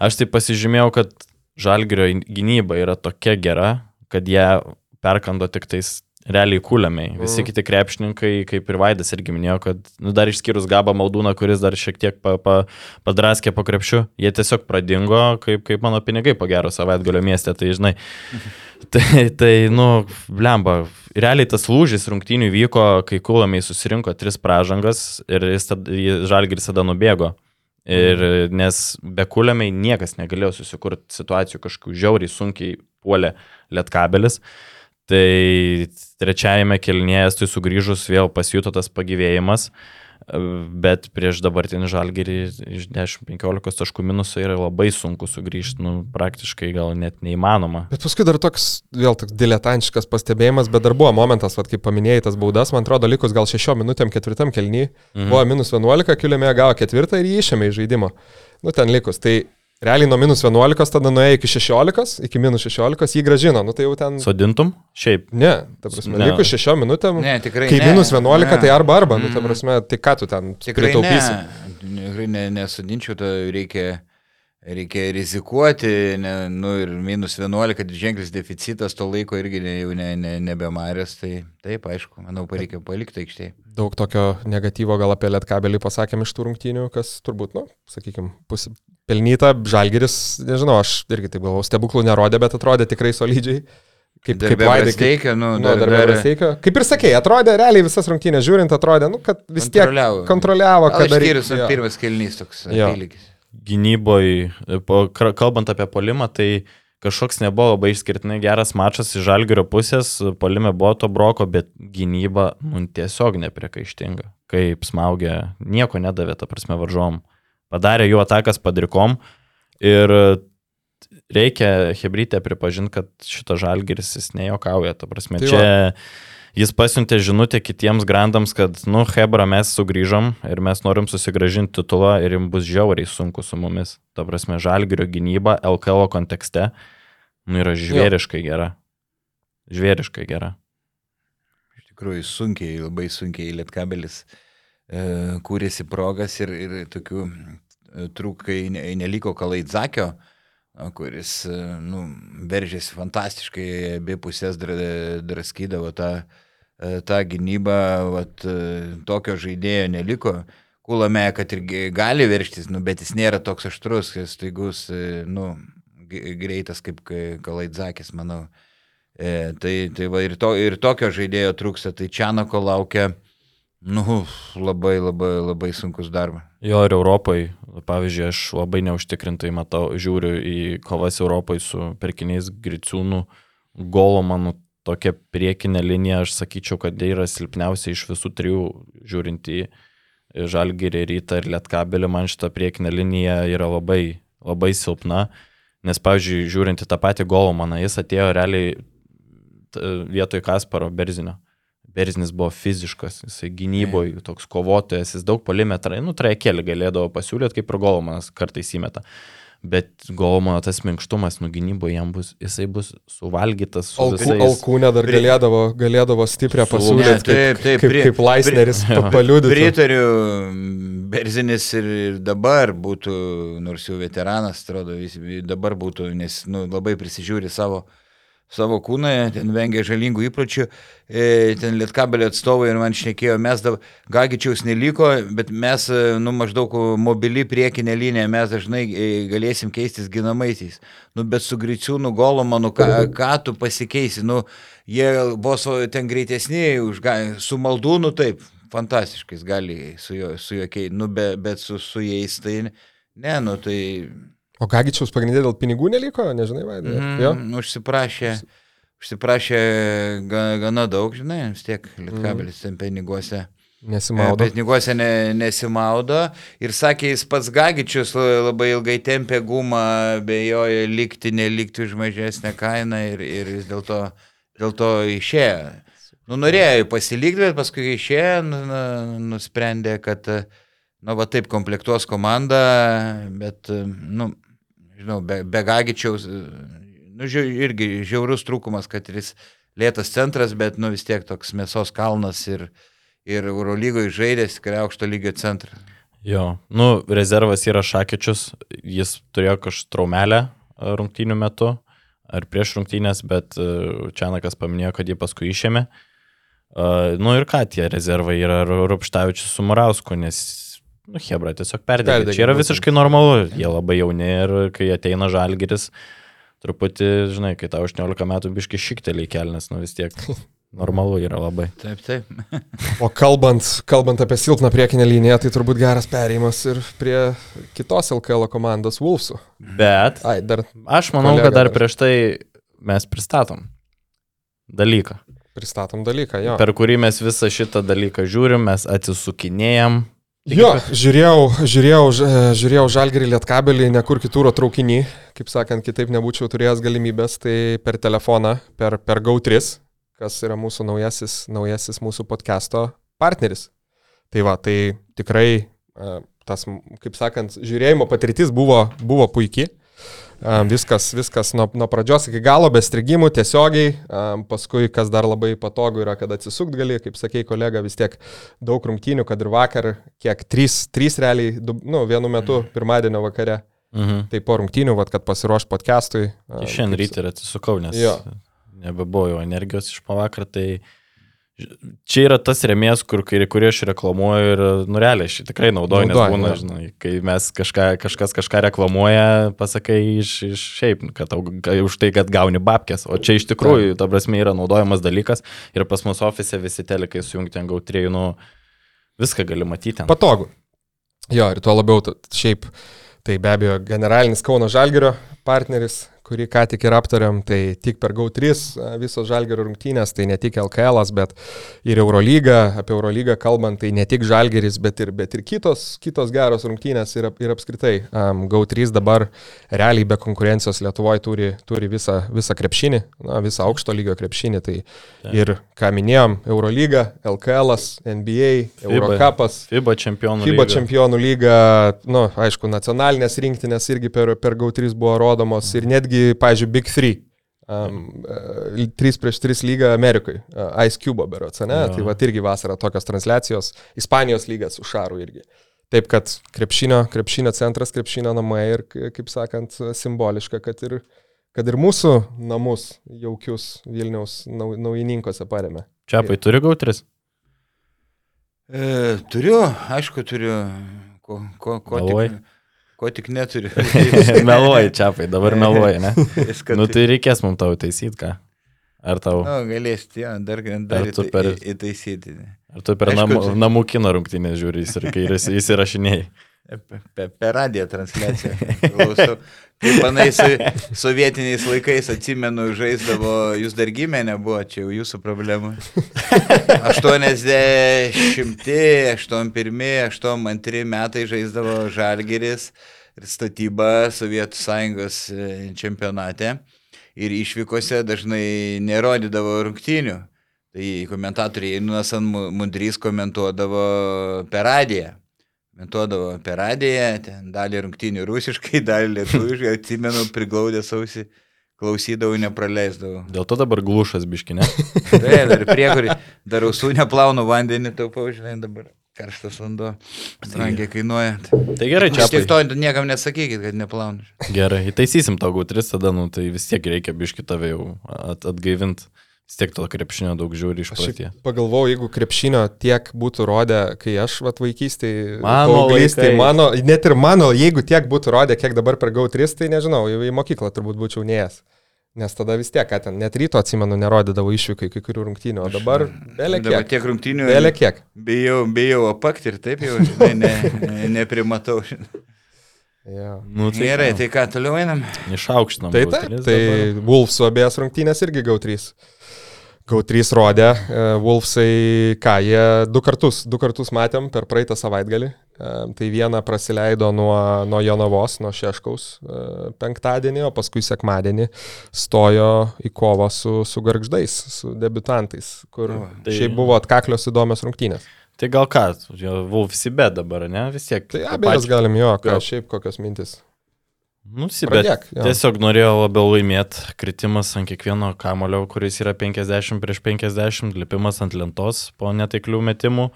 aš tai pasižymėjau, kad žalgerio gynyba yra tokia gera, kad ją perkando tik tais realiai kūliamiai. Visi Mhm. kiti krepšininkai, kaip ir Vaidas irgi minėjo, kad nu, dar išskyrus Gabą Maldūną, kuris dar šiek tiek pa, pa, padraskė po krepšiu, jie tiesiog pradingo, kaip, kaip mano pinigai po gero savaitgalio mieste. Tai žinai, tai, tai nu, blemba, realiai tas lūžis rungtynių vyko, kai kūlamiai susirinko tris pražangas ir jis jis- žalgiris tada nubėgo. Ir nes be kūliamiai niekas negalėjo susikurti situacijų kažkokių žiauriai sunkiai puolė lietkabelis. Tai trečiajame kelnėje tai sugrįžus vėl pasijuto tas pagyvėjimas, bet prieš dabartinį žalgerį iš 10-15 taškų minusą yra labai sunku sugrįžti, nu praktiškai gal net neįmanoma. Bet paskui dar toks, vėl toks diletantiškas pastebėjimas, bet dar buvo momentas, vat, kaip paminėjai tas baudas, man atrodo, likus gal šešiom minutėm ketvirtam kelny, mhm. buvo minus 11, Kiuliame gavo ketvirtą ir jį išėmė iš žaidimo. Nu, ten likus. Tai realiai nuo minus 11 tada nuėjo iki 16, iki minus 16, jį gražino. Nu, tai jau ten... Sodintum? Šiaip. Ne, ta prasme, Ne. likus šešiom minutėm. Ne, tikrai Kai ne. minus 11, Ne. tai arba arba, nu, ta Mm. prasme, tai ką tu ten Tikrai pritaupysi? ne. Tikrai ne, nesudinčiau, to reikia, reikia rizikuoti, ne, nu ir minus 11, ženklis deficitas to laiko irgi ne, jau ne, ne, nebemarės, tai taip, aišku, manau, reikia palikti aikštėje. Daug tokio negatyvo gal apie Lietkabelį pasakėm iš tų rungtynių, kas turbūt, nu, sakykime, pusė pelnyta, Žalgeris, nežinau, aš irgi taip galvoju, stebuklų nerodė, bet atrodė tikrai solidžiai. Kaip, kaip Vaidai, kaip, Brasteikio, nu, nu, darbe- Brasteikio. Kaip ir sakė, atrodė, realiai visas rungtynės žiūrint, atrodė, nu, kad vis tiek Kontroliavo. kontroliavo, kad išskyrus jo. pirmas kelnys toks Jo. apylygis. gynyboje, kalbant apie polimą, tai kažkoks nebuvo labai išskirtinai geras mačas iš žalgerio pusės, polime buvo to broko, bet gynyba nu, tiesiog nepriekaištinga. Kaip smaugia, nieko nedavė, ta prasme, varžom. Padarė jų atakas padrikom ir reikia Hebrytė pripažinti, kad šitas žalgeris jis nejokauja, ta prasme, Tai čia jis pasiuntė žinutę kitiems grandams, kad, nu, Hebra, mes sugrįžom ir mes norim susigražinti titulą ir jums bus žiauriai sunku su mumis. Ta prasme, žalgerio gynyba LKL kontekste, nu, yra žvėriškai gera. Žvėriškai gera. Iš tikrųjų, sunkiai, labai sunkiai Lietkabelis e, kūrėsi progas ir, ir tokių e, trūkai ne, neliko Kalaidzakio, kuris e, nu, veržėsi fantastiškai, abi pusės dra- draskydavo tą, e, tą gynybą, vat, e, tokio žaidėjo neliko. Kulame, kad ir gali verštis, nu, bet jis nėra toks aštrus, staigus, e, nu, greitas kaip Ka- Kalaidzakis, manau. E, tai, tai va, ir, to, ir tokio žaidėjo trūksta, tai Čianako laukia, nu, labai, labai, labai sunkus darbas. Jo ir Europai, pavyzdžiui, aš labai neužtikrintai matau, žiūriu į kovas Europai su perkiniais Griciūnų, Golomanų, tokia priekinė linija, aš sakyčiau, kad tai yra silpniausia iš visų trijų, žiūrint į Žalgirį, Rytą ir Lietkabelį, man šita priekinė linija yra labai, labai silpna, nes, pavyzdžiui, žiūrint į tą patį Golomaną, jis atėjo realiai vietoj Kasparo Berzinio. Berzinis buvo fiziškas, jisai gynyboje, toks kovotojas, jis daug polimetrą, nu, trajekėlį galėdavo pasiūlyti, kaip ir Golomanas kartais įmeta. Bet Golomano tas minkštumas, nu, gynyboje jam bus, jisai bus suvalgytas su Alkū, visais. alkūnė dar galėdavo, galėdavo stiprią pasiūlyti, Ne, taip, taip, kaip, kaip Laisneris paliūdė. Pritariu, Berzinis ir, ir dabar būtų, nors jau veteranas, atrodo, vis, dabar būtų, nes nu, labai prisižiūri savo, savo kūną, ten vengia žalingų įpročių, e, ten lietkabelio atstovai ir man šnekėjo, mes dabar, Gagičiaus neliko, bet mes, e, nu, maždaug mobili priekinė linija, mes dažnai e, galėsim keistis ginamaisiais. Nu, bet su Griciūnu Golomanu, ką, ką tu pasikeisi, nu, jie vos ten greitesni, už, su Maldūnu taip, fantastiškais gali su juo, su juo keisti, nu, be, bet su, su jais tai ne, nu, tai O Gagičiaus pagrindė dėl pinigų neliko, nežinai, vaidai. mm, užsiprašė, užsiprašė ga- gana daug, žinai, vis tiek Lietkabelis ten piniguose. Nesimaudo. Bet piniguose ne, nesimaudo ir sakė, jis pats Gagičius la- labai ilgai tempė gumą, bejojo likti, nelikti už mažesnę kainą ir, ir vis dėlto dėl to išėjo. Nu, norėjo pasilikti, bet paskui išėjo, nu, nu, nusprendė, kad, na, va taip komplektuos komanda, bet, nu, žinau, be, be Gagičiaus, nu, žiau, irgi žiaurus trūkumas, kad jis lėtas centras, bet, nu, vis tiek toks mėsos kalnas ir, ir Eurolygoje žaidęs, tikrai aukšto lygio centras. Jo, nu, rezervas yra Šakyčius, jis turėjo kažkokią traumelę e, rungtynių metu ar prieš rungtynės, bet e, Čianakas paminėjo, kad jį paskui išėmė. Uh, nu ir ką tie rezervai yra Ru- Rupštavičius su Murausku, nes, nu, Hebra tiesiog perdegė. Perdegė, Čia yra visiškai normalu, jie labai jauni ir kai ateina žalgeris, truputį, žinai, kai tau 18 metų biški šiktelį kelnes, nu vis tiek normalu yra labai. Taip, taip. O kalbant, kalbant apie silpną priekinę liniją, tai turbūt geras perėjimas ir prie kitos LKL komandos Wolfsų. Bet Ai, dar aš manau, Kolega kad dar dar. prieš tai mes pristatom dalyką. pristatom dalyką, jo. per kurį mes visą šitą dalyką žiūrim, mes atsisukinėjam. Jo, žiūrėjau, žiūrėjau, ž- žiūrėjau žalgerį lietkabelį, nekur kitur traukinį, kaip sakant, kitaip nebūčiau turėjęs galimybės, tai per telefoną, per, per GAU3, kas yra mūsų naujasis, naujasis mūsų podcast'o partneris. Tai va, tai tikrai e, tas, kaip sakant, žiūrėjimo patirtis buvo, buvo puikiai. Viskas, viskas nuo, nuo pradžios iki galo, be strigimų, tiesiogiai. Paskui, kas dar labai patogu yra, kad atsisukt gali, kaip sakei kolega, vis tiek daug rungtynių, kad ir vakar, kiek, trys, trys realiai, nu, vienu metu, pirmadienio vakare. Mhm. Tai po rungtynių, vat, kad pasiruoš podcastui. Tai šiandien kaip ryte ir atsisukau, nes Jo. nebebuvo energijos iš pavakar, tai Čia yra tas remės, kur, kurį aš reklamuoju ir, nu, realiai, aš tikrai naudoju, nes Naudoji, būna, jo. žinai, kai mes kažką, kažkas kažką reklamuoja, pasakai iš, iš šiaip, kad tau, už tai, kad gauni babkės, o čia iš tikrųjų, ta prasme, yra naudojamas dalykas ir pas mus ofise visi telekai sujungti ant GAU3, nu, viską gali matyti. ten. Patogu. Jo, ir tuo labiau, šiaip, tai be abejo, generalinis Kauno Žalgerio partneris, kurį ką tik ir aptariam, tai tik per GAU3 a, visos Žalgerio rungtynės, tai ne tik LKL, bet ir Eurolyga, apie Eurolygą kalbant, tai ne tik Žalgeris, bet ir, bet ir kitos, kitos geros rungtynės ir, ir apskritai. Um, GAU3 dabar realiai be konkurencijos Lietuvoje turi, turi visą, visą krepšinį, na, visą aukšto lygio krepšinį. Tai ir, ką minėjom, Eurolyga, LKL, NBA, Eurocapas. FIBA čempionų. FIBA lyga. čempionų lyga, nu, aišku, nacionalinės rinktinės irgi per, per GAU3 buvo rodomos ir netgi, pažiūrėjau, Big 3. Um, 3 prieš 3 lyga Amerikai, uh, Ice Cube berots, ne? Jo. Tai va irgi vasarą tokios transliacijos, Ispanijos lygas su Šaru irgi. Taip, kad krepšinio, krepšinio centras, krepšinio namai ir, kaip sakant, simboliška, kad ir, kad ir mūsų namus jaukius Vilniaus nau, naujininkose paremė. Čiapai turi GAU3? E, turiu, aišku, turiu. Ko, ko, ko, Meluoji? tik, ko tik neturiu. *laughs* meluoji, Čiapai, dabar meluoji, ne? Viską Nu turiu. tai reikės mums tau taisyti, ką? Ar tau, Nu, galėsite, jo, dar, dar Ar tu per- įtaisyti. ar tu per aišku, namų, tai- namų kino rungtynės žiūri ir kai įs- įsirašinėjai? Per, per, radiją transliaciją. Klausau. Kaip manai, su sovietiniais laikais atsimenu, žaisdavo, jūs dar gimė nebuvo, čia jau jūsų problema. 80, 81, 82 metai žaisdavo Žalgeris ir statyba Sovietų sąjungos e, čempionate. Ir išvykose dažnai nerodydavo rungtynių. Tai komentatoriai Einunas Mundrys komentuodavo per radiją. Komentuodavo per radiją, ten dalį rungtynių rusiškai, *laughs* dalį lietuviškai, atsimenu, priglaudęs ausį, klausydavau, nepraleisdavau. Dėl to dabar glušas biškinė. Tai *laughs* dar priekurį, dar ausų neplaunu vandenį, taupau, žinai, dabar karštas vanduo. Brangiai kainuoja. Tai gerai, Čia tik Čiapai. to niekam nesakykit, kad neplaunu. Gerai, įtaisysim tau GAU3 tada, nu tai vis tiek reikia biški tave jau at, atgaivinti. Vis tiek to krepšinio daug žiūri iš šiaip pagalvojau, jeigu krepšinio tiek būtų rodę, kai aš vat vaikystėje, Mano paauglystėje, laikais. mano, net ir mano, jeigu tiek būtų rodę, kiek dabar per GAU3, tai nežinau, jau į mokyklą turbūt būčiau neėjęs. Nes tada vis tiek, ką ten, net ryto atsimenu, nerodydavo išvykai kai kurių rungtynių, o dabar belė Dabar kiek. tiek rungtynių. Belė kiek. Bijau, bijau apakti ir taip jau, *laughs* žinai, ne, ne, neprimatau. Ja. Nu, tai Gerai, ką, tai ką, toliau einam? Išaukštinam. Tai GAU3 taip, dabar. tai Wolfsų abiejas rungtynės irgi GAU3. GAU3 rodė, e, Wolfsai, ką, jie du kartus, du kartus matėm per praeitą savaitgalį. E, Tai vieną praleido nuo, nuo Jonavos, nuo Šeškaus e, penktadienį, o paskui sekmadienį stojo į kovą su, su garždais, su debutantais, kur O, tai- šiaip buvo atkaklios įdomios rungtynės. Tai gal ką, Wolfsi bet dabar, ne? Vis tiek. Tai abejas galim jo, ką gal- šiaip kokios mintis. Nu, jo. tiesiog norėjau labiau laimėti kritimas ant kiekvieno kamulio, kuris yra 50 prieš 50, lipimas ant lentos po netaiklių metimų.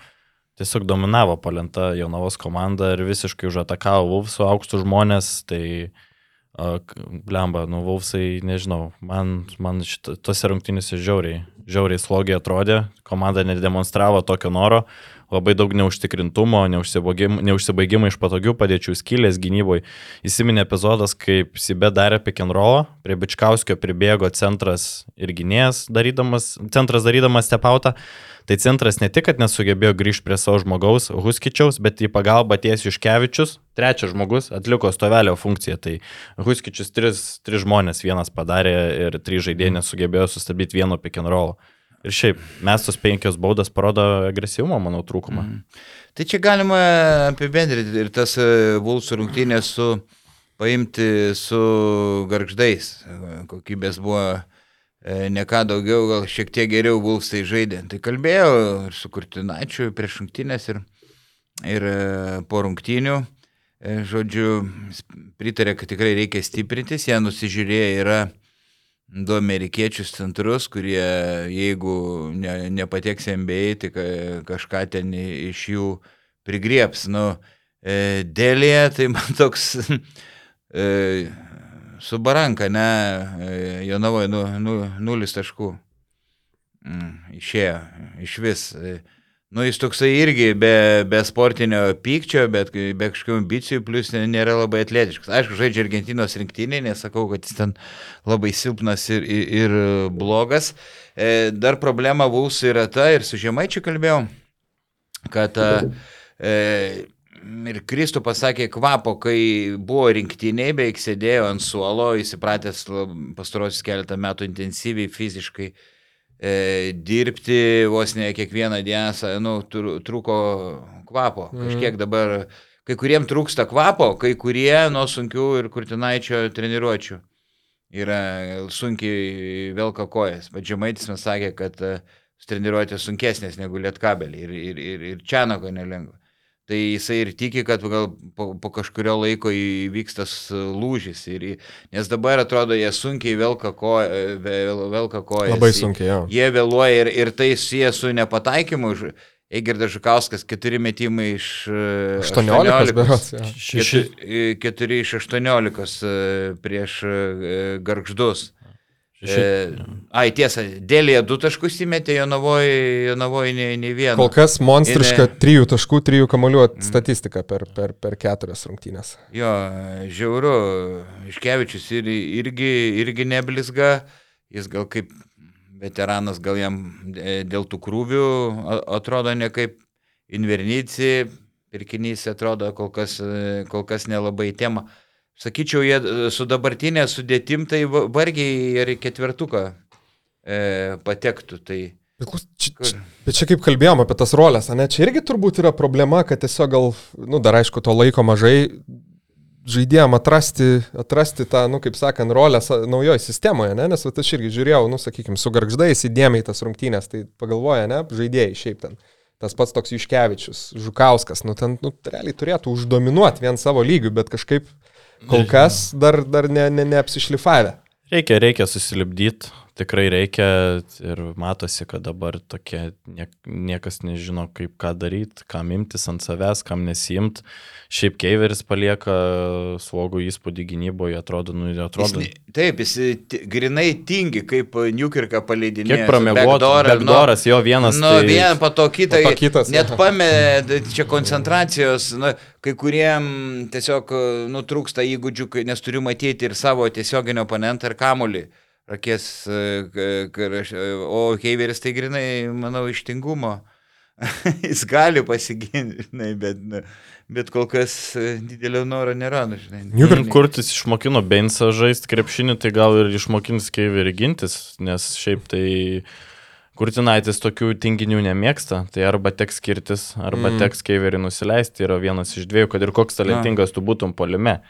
Tiesiog dominavo palenta Jonavos komanda ir visiškai užatakavo Vulfsų aukštų žmonės. Tai, blemba, nu Vulfsai, nežinau, man, man šit, tose rungtynėse žiauriai, žiauriai slogiai atrodė, komanda nedemonstravo tokio noro, labai daug neužtikrintumo, neužsibaigimo, iš patogių padėčių, skylės gynyboje. Įsiminė epizodas, kaip Sibė darė roll, prie Bičkauskio pribėgo centras ir gynėjas darydamas, centras darydamas stepautą. Tai centras ne tik, kad nesugebėjo grįžti prie savo žmogaus, Huskičiaus, bet į pagalbą ties Iškevičius, trečias žmogus, atliko stovelio funkciją. Tai Huskičius tris, tris žmonės vienas padarė ir trys žaidėjai nesugebėjo sustabdyti vieno roll. Ir šiaip, mes tos penkios baudas parodo agresyvumo, manau, trūkumą. Mm. Tai čia galima apibendrinti ir tas Vulsų rungtynės su paimti su garždais. Kokybės buvo e, ne ką daugiau, gal šiek tiek geriau Vulsai žaidė. Tai kalbėjau ir su Kurtinačiu prieš rungtynės ir, ir e, po rungtynių. E, Žodžiu, pritarė, kad tikrai reikia stiprintis, jie nusižiūrėję yra du amerikiečius centrus, kurie jeigu ne, nepateks į MBA, tai ka- kažką ten iš jų prigrieps. Nu, e, dėlė, tai man *laughs* toks e, su baranka, ne, e, Jonavoje nu, nu, nulis taškų. mm, išėjo iš vis. Nu, jis toksai irgi be, be sportinio pykčio, bet be kažkokių ambicijų, plus nėra labai atletiškas. Aišku, žaidžia Argentinos rinktinė, nesakau, kad jis ten labai silpnas ir, ir, ir blogas. E, dar problema būs yra ta, ir su Žemaičiu kalbėjau, kad e, ir Kristų pasakė kvapo, kai buvo rinktiniai, beveik sėdėjo ant suolo, įsipratęs pastarosius keletą metų intensyviai fiziškai e, dirbti vos ne kiekvieną dieną, nu, trūko kvapo. Mm. Kažkiek dabar, kai kuriem trūksta kvapo, kai kurie nuo sunkių ir kurtinaičio treniruočių yra sunkiai velka kojas. Bet Žemaitis man sakė, kad e, treniruotės sunkesnės negu lietkabelį ir, ir, ir, ir čia nako nelengva tai jisai ir tiki, kad gal po, po kažkurio laiko įvyks tas lūžis. Ir, nes dabar atrodo, jie sunkiai velka, ko, velka kojas. Labai sunkiai, jo. Jie vėluoja ir, ir tai susiję su nepataikymu. Egirdas Žukauskas 4 metimai iš 18. 18 beros, 4 iš 18 prieš e, Gargždus. E, ai, tiesa, dėlėje du taškus įmetė, jo navoje navoj ne, ne vieną. Kol kas monstriška ne... trijų taškų, trijų kamolių mm. statistika per, per, per keturias rungtynės. Jo, žiauru, Iškevičius ir, irgi, irgi neblizga, jis gal kaip veteranas, gal jam e, dėl tų krūvių atrodo ne kaip Invernici, pirkinys atrodo kol kas, e, kol kas nelabai tema. Sakyčiau, jie e, su dabartinė sudėtim tai vargiai ir ketvertuką e, patektų. Tai, bet, čia, bet čia kaip kalbėjom apie tas rolės, ne? Čia irgi turbūt yra problema, kad tiesiog gal, nu, dar aišku, to laiko mažai žaidėjom atrasti, atrasti tą, nu, kaip sakant, rolę naujoje sistemoje, ne? nes aš irgi žiūrėjau, nu, sakykime, su garždais įdėmiai tas rungtynės, tai pagalvoja, ne, žaidėjai šiaip ten. Tas pats toks Juškevičius, Žukauskas, nu, ten, nu, realiai turėtų uždominuoti vien savo lygių, bet kažkaip Kol kas dar, dar ne, ne, neapsišlifavę. Reikia, reikia susilipdyti, tikrai reikia ir matosi, kad dabar tokie nie, niekas nežino, kaip ką daryti, kam imtis ant savęs, kam nesijimt. Šiaip Keiveris palieka svogų įspūdį gynyboje, atrodo, nu, atrodo. Jis, taip, jis grinai tingi, kaip Newkirką paleidinėjo. Kiek pramiegotas, Backdooras, nu, jo vienas. Nu, tai... vieną po to kitą. Po to kitas. Net pamė, čia koncentracijos, nu, kai kuriem tiesiog nutrūksta įgūdžių, nes turiu matyti ir savo tiesioginio oponentą ir kamolį akės, o Heiveris tai grinai, manau, ištingumo. *laughs* Jis gali pasiginti, žinai, bet, bet kol kas didelio noro nėra. Nu, žinai, Juk ir kurtis išmokino Bensą žaisti krepšinį, tai gal ir išmokins Heiverį gintis, nes šiaip tai Kurtinaitis tokių tinginių nemėgsta, tai arba teks skirtis, arba mm. teks Heiverį nusileisti, yra vienas iš dviejų, kad ir koks talentingas tu būtum polime.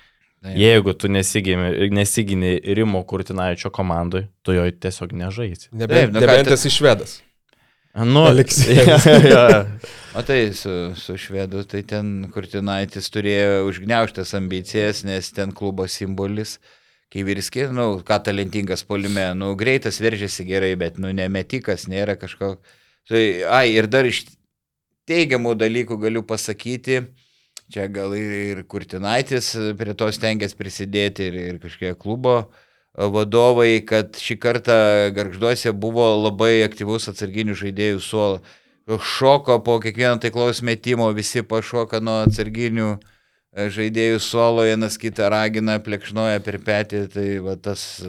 Taip. Jeigu tu nesigini, nesigini Rimo Kurtinaičio komandai, tu jo tiesiog nežaisi. Nebent, nu, nebent esi švedas. Nu, Aleksėjas. *laughs* ja, ja. O tai su, su švedu, tai ten Kurtinaitis turėjo užgneuštas ambicijas, nes ten klubo simbolis. Kai virskė, nu, ką talentingas polime, nu, greitas veržėsi gerai, bet, nu, nemetikas, nėra kažko. Tai, ai, ir dar iš teigiamų dalykų galiu pasakyti, Čia gal ir, ir Kurtinaitis prie to stengiasi prisidėti ir, ir kažkiek klubo vadovai, kad šį kartą garžduose buvo labai aktyvus atsarginių žaidėjų suolo. Šoko po kiekvieno taiklaus metimo, visi pašoka nuo atsarginių žaidėjų suolo, vienas kitą ragina, plekšnoja per petį, tai va, tas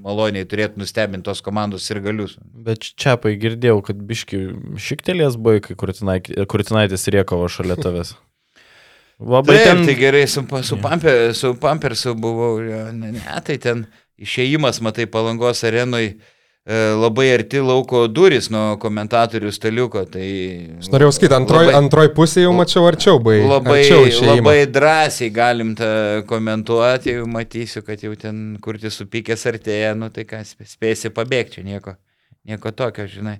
maloniai turėtų nustebinti tos komandos ir galius. Bet čia pai girdėjau, kad biški šiktelės buvo, kai Kurtinaitis riekavo šalia tavęs. *laughs* Labai Taip, ten... tai gerai, su, su, pamper, su Pampersu buvau, ne, ne, tai ten išėjimas, matai, palangos arenui e, labai arti lauko duris nuo komentatorių staliuko. Tai Aš norėjau sakyti, antroj, labai, antroj pusėje jau mačiau arčiau, bai. Labai, arčiau labai drąsiai galim tą komentuoti, jau matysiu, kad jau ten kurti supykęs artėja, nu tai ką, spėsi pabėgti, nieko, nieko tokio, žinai.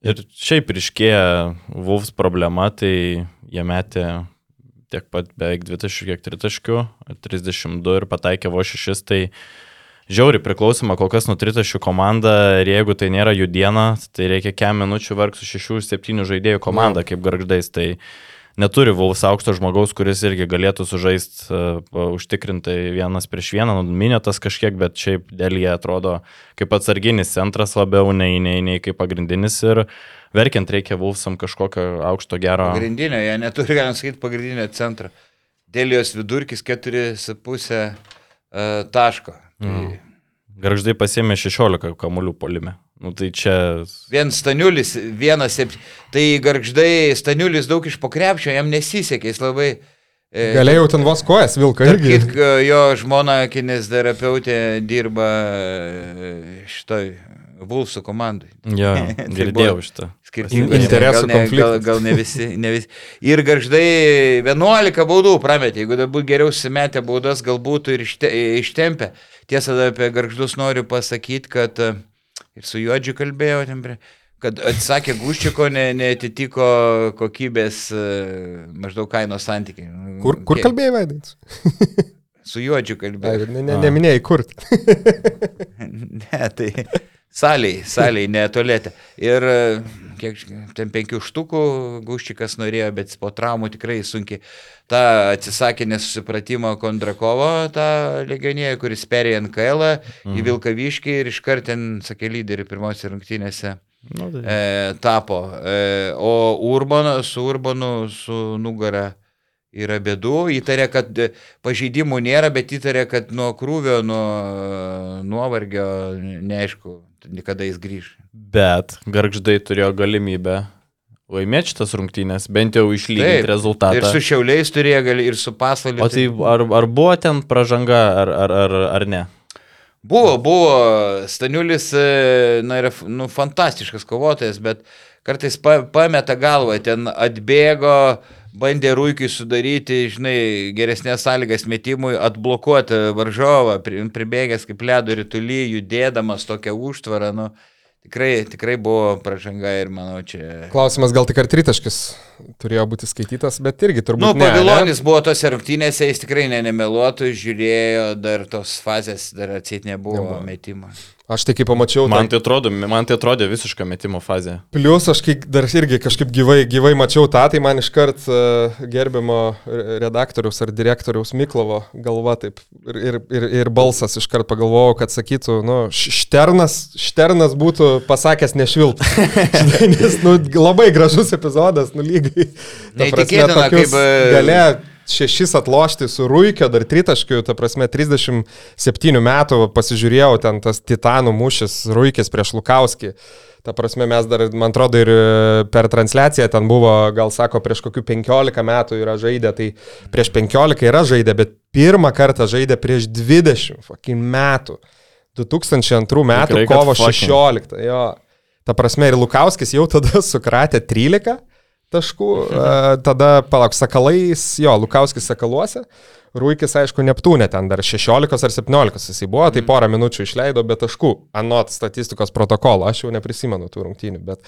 Ir šiaip ryškėja Vulfs problema, tai jie metė tiek pat beveik 2 taškų, kiek 3 taškų, 32 ir pataikė vo 6, tai žiauri priklausoma kol kas nuo 3 taškų komanda ir jeigu tai nėra jų diena, tai reikia kem minučių varg su 6-7 žaidėjų komanda, kaip garždais. Tai neturi Vaus aukšto žmogaus, kuris irgi galėtų sužaisti uh, užtikrintai vienas prieš vieną, nu, minėtas kažkiek, bet šiaip dėl jie atrodo kaip atsarginis centras labiau nei, nei, nei kaip pagrindinis ir verkiant reikia Vausam kažkokio aukšto gero. Pagrindinio, jie neturi, galim sakyti, pagrindinio centro. Dėl jos vidurkis 4,5 uh, taško. Tai Mm. Garždai pasėmė 16 kamuolių polime. Nu, tai čia Vien Staniulis, vienas, tai garždai Staniulis daug iš pokrepšio, jam nesisekė, jis labai... e, Galėjau ten vos kojas vilką Tarp irgi. kitko, jo žmona kineziterapeutė dirba e, šitoj Vulsų komandai. jo, *laughs* Tai girdėjau šitą. Skirtingų Interesų gal, ne- gal, konfliktas. gal ne visi, ne visi. Ir garždai 11 baudų prametė. Jeigu dabar geriau simetė baudas, galbūt ir ište, ištempė. Tiesa, apie garždus noriu pasakyti, kad e, ir su Juodžiu kalbėjau, ten prie- kad atsakė Guščiko, ne, neatitiko kokybės e, maždaug kainos santykiai. Kur, kur kalbėjai, Vaidai? Su Juodžiu kalbėjau. Ne, ne, neminėjai kur. *laughs* Ne, tai saliai, saliai, ne tualete. Ir kiek ten penkių štukų Guščikas norėjo, bet po traumų tikrai sunkiai. Ta atsisakė nesusipratimo Kondrakovo, tą legioniją, kuris perėjo NKL Mhm. į Vilkaviškį ir iškart ten, sakė, lyderį pirmose rungtynėse Nu, tai. e, tapo. E, o Urbanas su Urbanu su nugara yra bėdų. Įtarė, kad e, pažeidimų nėra, bet įtarė, kad nuo krūvio, nuo nuovargio, neaišku, kada jis grįž. Bet garždai turėjo galimybę laimėti šitas rungtynės, bent jau išlyginti Ir rezultatą. su šiauliais turėjo gali ir su pasvaliu. O tai ar, ar buvo ten pažanga, ar, ar, ar, ar ne? Buvo, buvo. Staniulis, e, na, yra nu, fantastiškas kovotojas, bet kartais pa, pameta galvą, ten atbėgo, bandė rūkiai sudaryti, žinai, geresnės sąlygas metimui, atblokuoti varžovą, pri- pribėgęs kaip ledo rytulį, judėdamas tokią užtvarą, nu, tikrai, tikrai buvo pražanga ir manau čia... Klausimas gal tik ar tritaškis turėjo būti skaitytas, bet irgi turbūt. Nu? Pavilonis buvo tose rungtynėse, jis tikrai ne, nemeluotų, žiūrėjo, dar tos fazės dar atsit nebuvo, Nebuvo. nebuvo. Aš tai kai pamačiau, Man tai atrodo, man tai atrodė visiška metimo fazė. Plius aš kai dar irgi kažkaip gyvai, gyvai mačiau tą, tai man iškart uh, gerbimo redaktoriaus ar direktoriaus Miklovo galva taip ir, ir, ir, ir balsas iškart pagalvojau, kad sakytų, nu, Šternas, Šternas būtų pasakęs nešvilp. *laughs* Nes, nu, labai gražus epizodas, nu, lygiai. Neįtikėtina, kaip, e, Gale šešis atlošti su Ruikio, dar tritaškiu, ta prasme, 37 metų pasižiūrėjau ten tas titanų mūšis Ruikis prieš Lukauskį. Ta prasme, mes dar, man atrodo, ir e, per transliaciją ten buvo, gal sako, prieš kokių 15 metų yra žaidę, tai prieš 15 yra žaidę, bet pirmą kartą žaidė prieš 20 fucking metų. 2002 metų Tikrai, kovo fucking. 16. Jo. Ta prasme, ir Lukauskis jau tada sukratė 13 taškų, *laughs* tada, palauk, Sakalais, jo, Lukauskis Sakaluose, Rūikis, aišku, Neptūnė ten dar 16 ar 17 jisai buvo, tai porą minučių išleido be taškų, anot statistikos protokolo, aš jau neprisimenu tų rungtynių, bet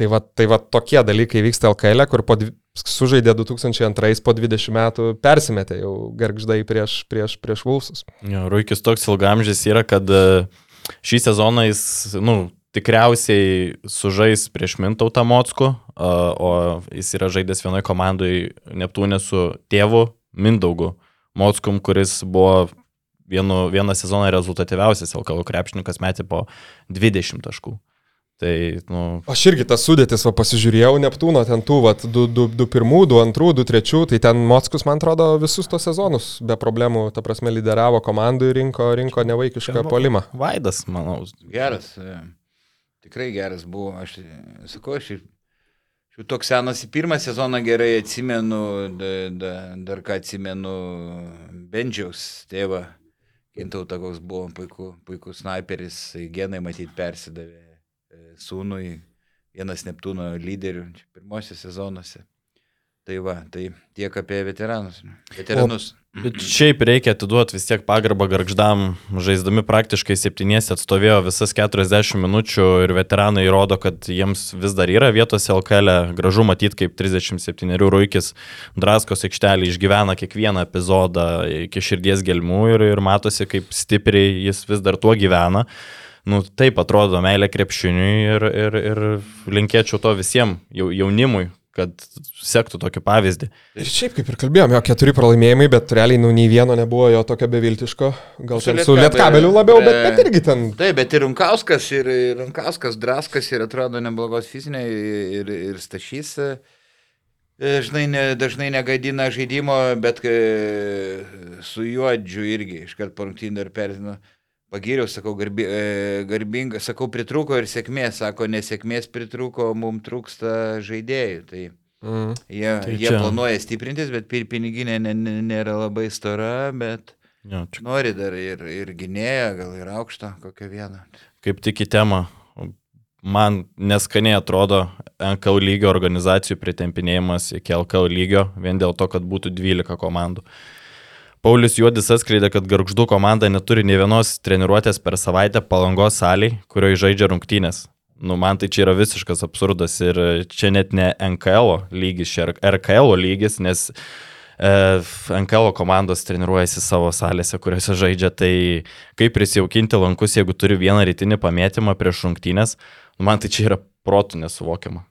tai va, tai va tokie dalykai vyksta LKL, kur po sužaidė 2002, po 20 metų persimetė jau gargždai prieš, prieš, prieš Vulsus. Jo, Ruikis toks ilgamžis yra, kad e, šį sezoną jis, nu, tikriausiai sužais prieš Mintautą Mockų, a, o jis yra žaidęs vienoje komandoje Neptūnė su tėvu Mindaugu Mockum, kuris buvo vienu, vieną sezoną rezultatyviausias LKL krepšininkas metė po 20 taškų. Tai, nu, Aš irgi tas sudėtis, va pasižiūrėjau, Neptūno ten tų, va, 2-1, 2-2, 2-3, tai ten Mockus, man atrodo, visus tos sezonus be problemų, ta prasme, lideravo komandų ir rinko, rinko nevaikišką polimą. Vaidas, manau, Geras, e, tikrai geras buvo. Aš sakau, aš jau toks senas į pirmą sezoną gerai atsimenu, da, da, dar ką atsimenu Bendžiaus tėvą. Gintauta koks buvo puiku, puikus sniperis, genai matyti persidavė e, sūnui, vienas Neptūno lyderių čia pirmosios sezonuose. Tai va, tai tiek apie veteranus. Veteranus. Bet šiaip reikia atiduoti vis tiek pagarbą garždam, žaisdami praktiškai septyniesi atstovėjo visas 40 minučių ir veteranai įrodo, kad jiems vis dar yra vietos LKL, gražu matyti, kaip 37 ruikis Draskos aikštelį išgyvena kiekvieną epizodą iki širdies gelmų ir, ir matosi, kaip stipriai jis vis dar tuo gyvena. Nu, taip atrodo meilė krepšiniui ir, ir, ir linkėčiau to visiems jaunimui, kad sektų tokį pavyzdį. Ir šiaip kaip ir kalbėjome, jo keturi pralaimėjimai, bet realiai nu nei vieno nebuvo jo tokio beviltiško. Gal Su ten su Lietkabeliu, labiau, bet, bet- irgi ten. Taip, bet ir Runkauskas, ir, ir Runkauskas, Draskas, ir atrodo neblogos fiziniai, ir, ir Stašys. e, Žinai, ne, dažnai negadina žaidimo, bet e, su juodžiu irgi iškart po rungtynį dar pertinu. Pagyriau, sakau, garbi, e, garbinga, sakau, pritrūko ir sėkmės, sako, nesėkmės pritrūko, mums trūksta žaidėjų. Tai Mm. jie, Tai jie čia- planuoja stiprintis, bet piniginė nėra labai stora, bet Jo, čia nori dar ir, ir gynėją, gal ir aukštą kokią vieną. kaip tik į temą. Man neskaniai atrodo NKL lygio organizacijų pritempinėjimas iki LKL lygio, vien dėl to, kad būtų 12 komandų. Paulius Juodis atskleidė, kad Gargždų komanda neturi nei vienos treniruotės per savaitę palangos saliai, kurioje žaidžia rungtynės. Nu, man tai čia yra visiškas absurdas ir čia net ne NKL lygis, čia RKL lygis, nes e, NKL komandos treniruojasi savo salėse, kuriuose žaidžia, tai kaip prisijaukinti lankus, jeigu turi vieną rytinį pamėtymą prieš rungtynės, nu, man tai čia yra protų nesuvokiama.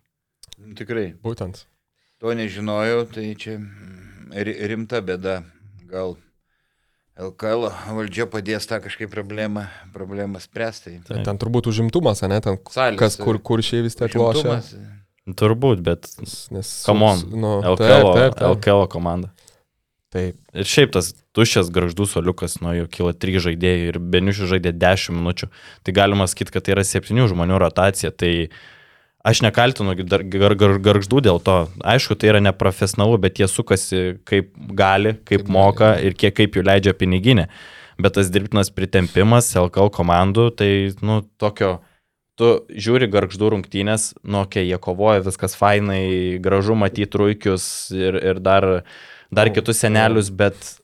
Nu, Tikrai, Būtent. to nežinojau, tai čia ri- rimta bėda. Gal LKL valdžia padės tą kažkaip problemą, problemą spręsti. Taip. Ten turbūt užimtumas, ne, ten Salės, kas kur, kur šiai vis tiek lošia. Turbūt, bet Nes, come on, nu, LKL, taip, taip, taip, LKL komanda. taip. Ir šiaip tas tuščias garždų soliukas, nuo jo kyla 3 žaidėjai ir Beniušius žaidė 10 minučių. Tai galima sakyti, kad tai yra 7 žmonių rotacija. Tai aš nekaltinu gar, gar, gar, garždų dėl to. Aišku, tai yra neprofesionalu, bet jie sukasi kaip gali, kaip moka ir kiek kaip jų leidžia piniginė. Bet tas dirbtinas pritempimas LKL komandų, tai, nu, tokio tu žiūri garždų rungtynės, nu, kai jie kovoja, viskas fainai, gražu matyti ruikius ir, ir dar, dar kitus senelius, bet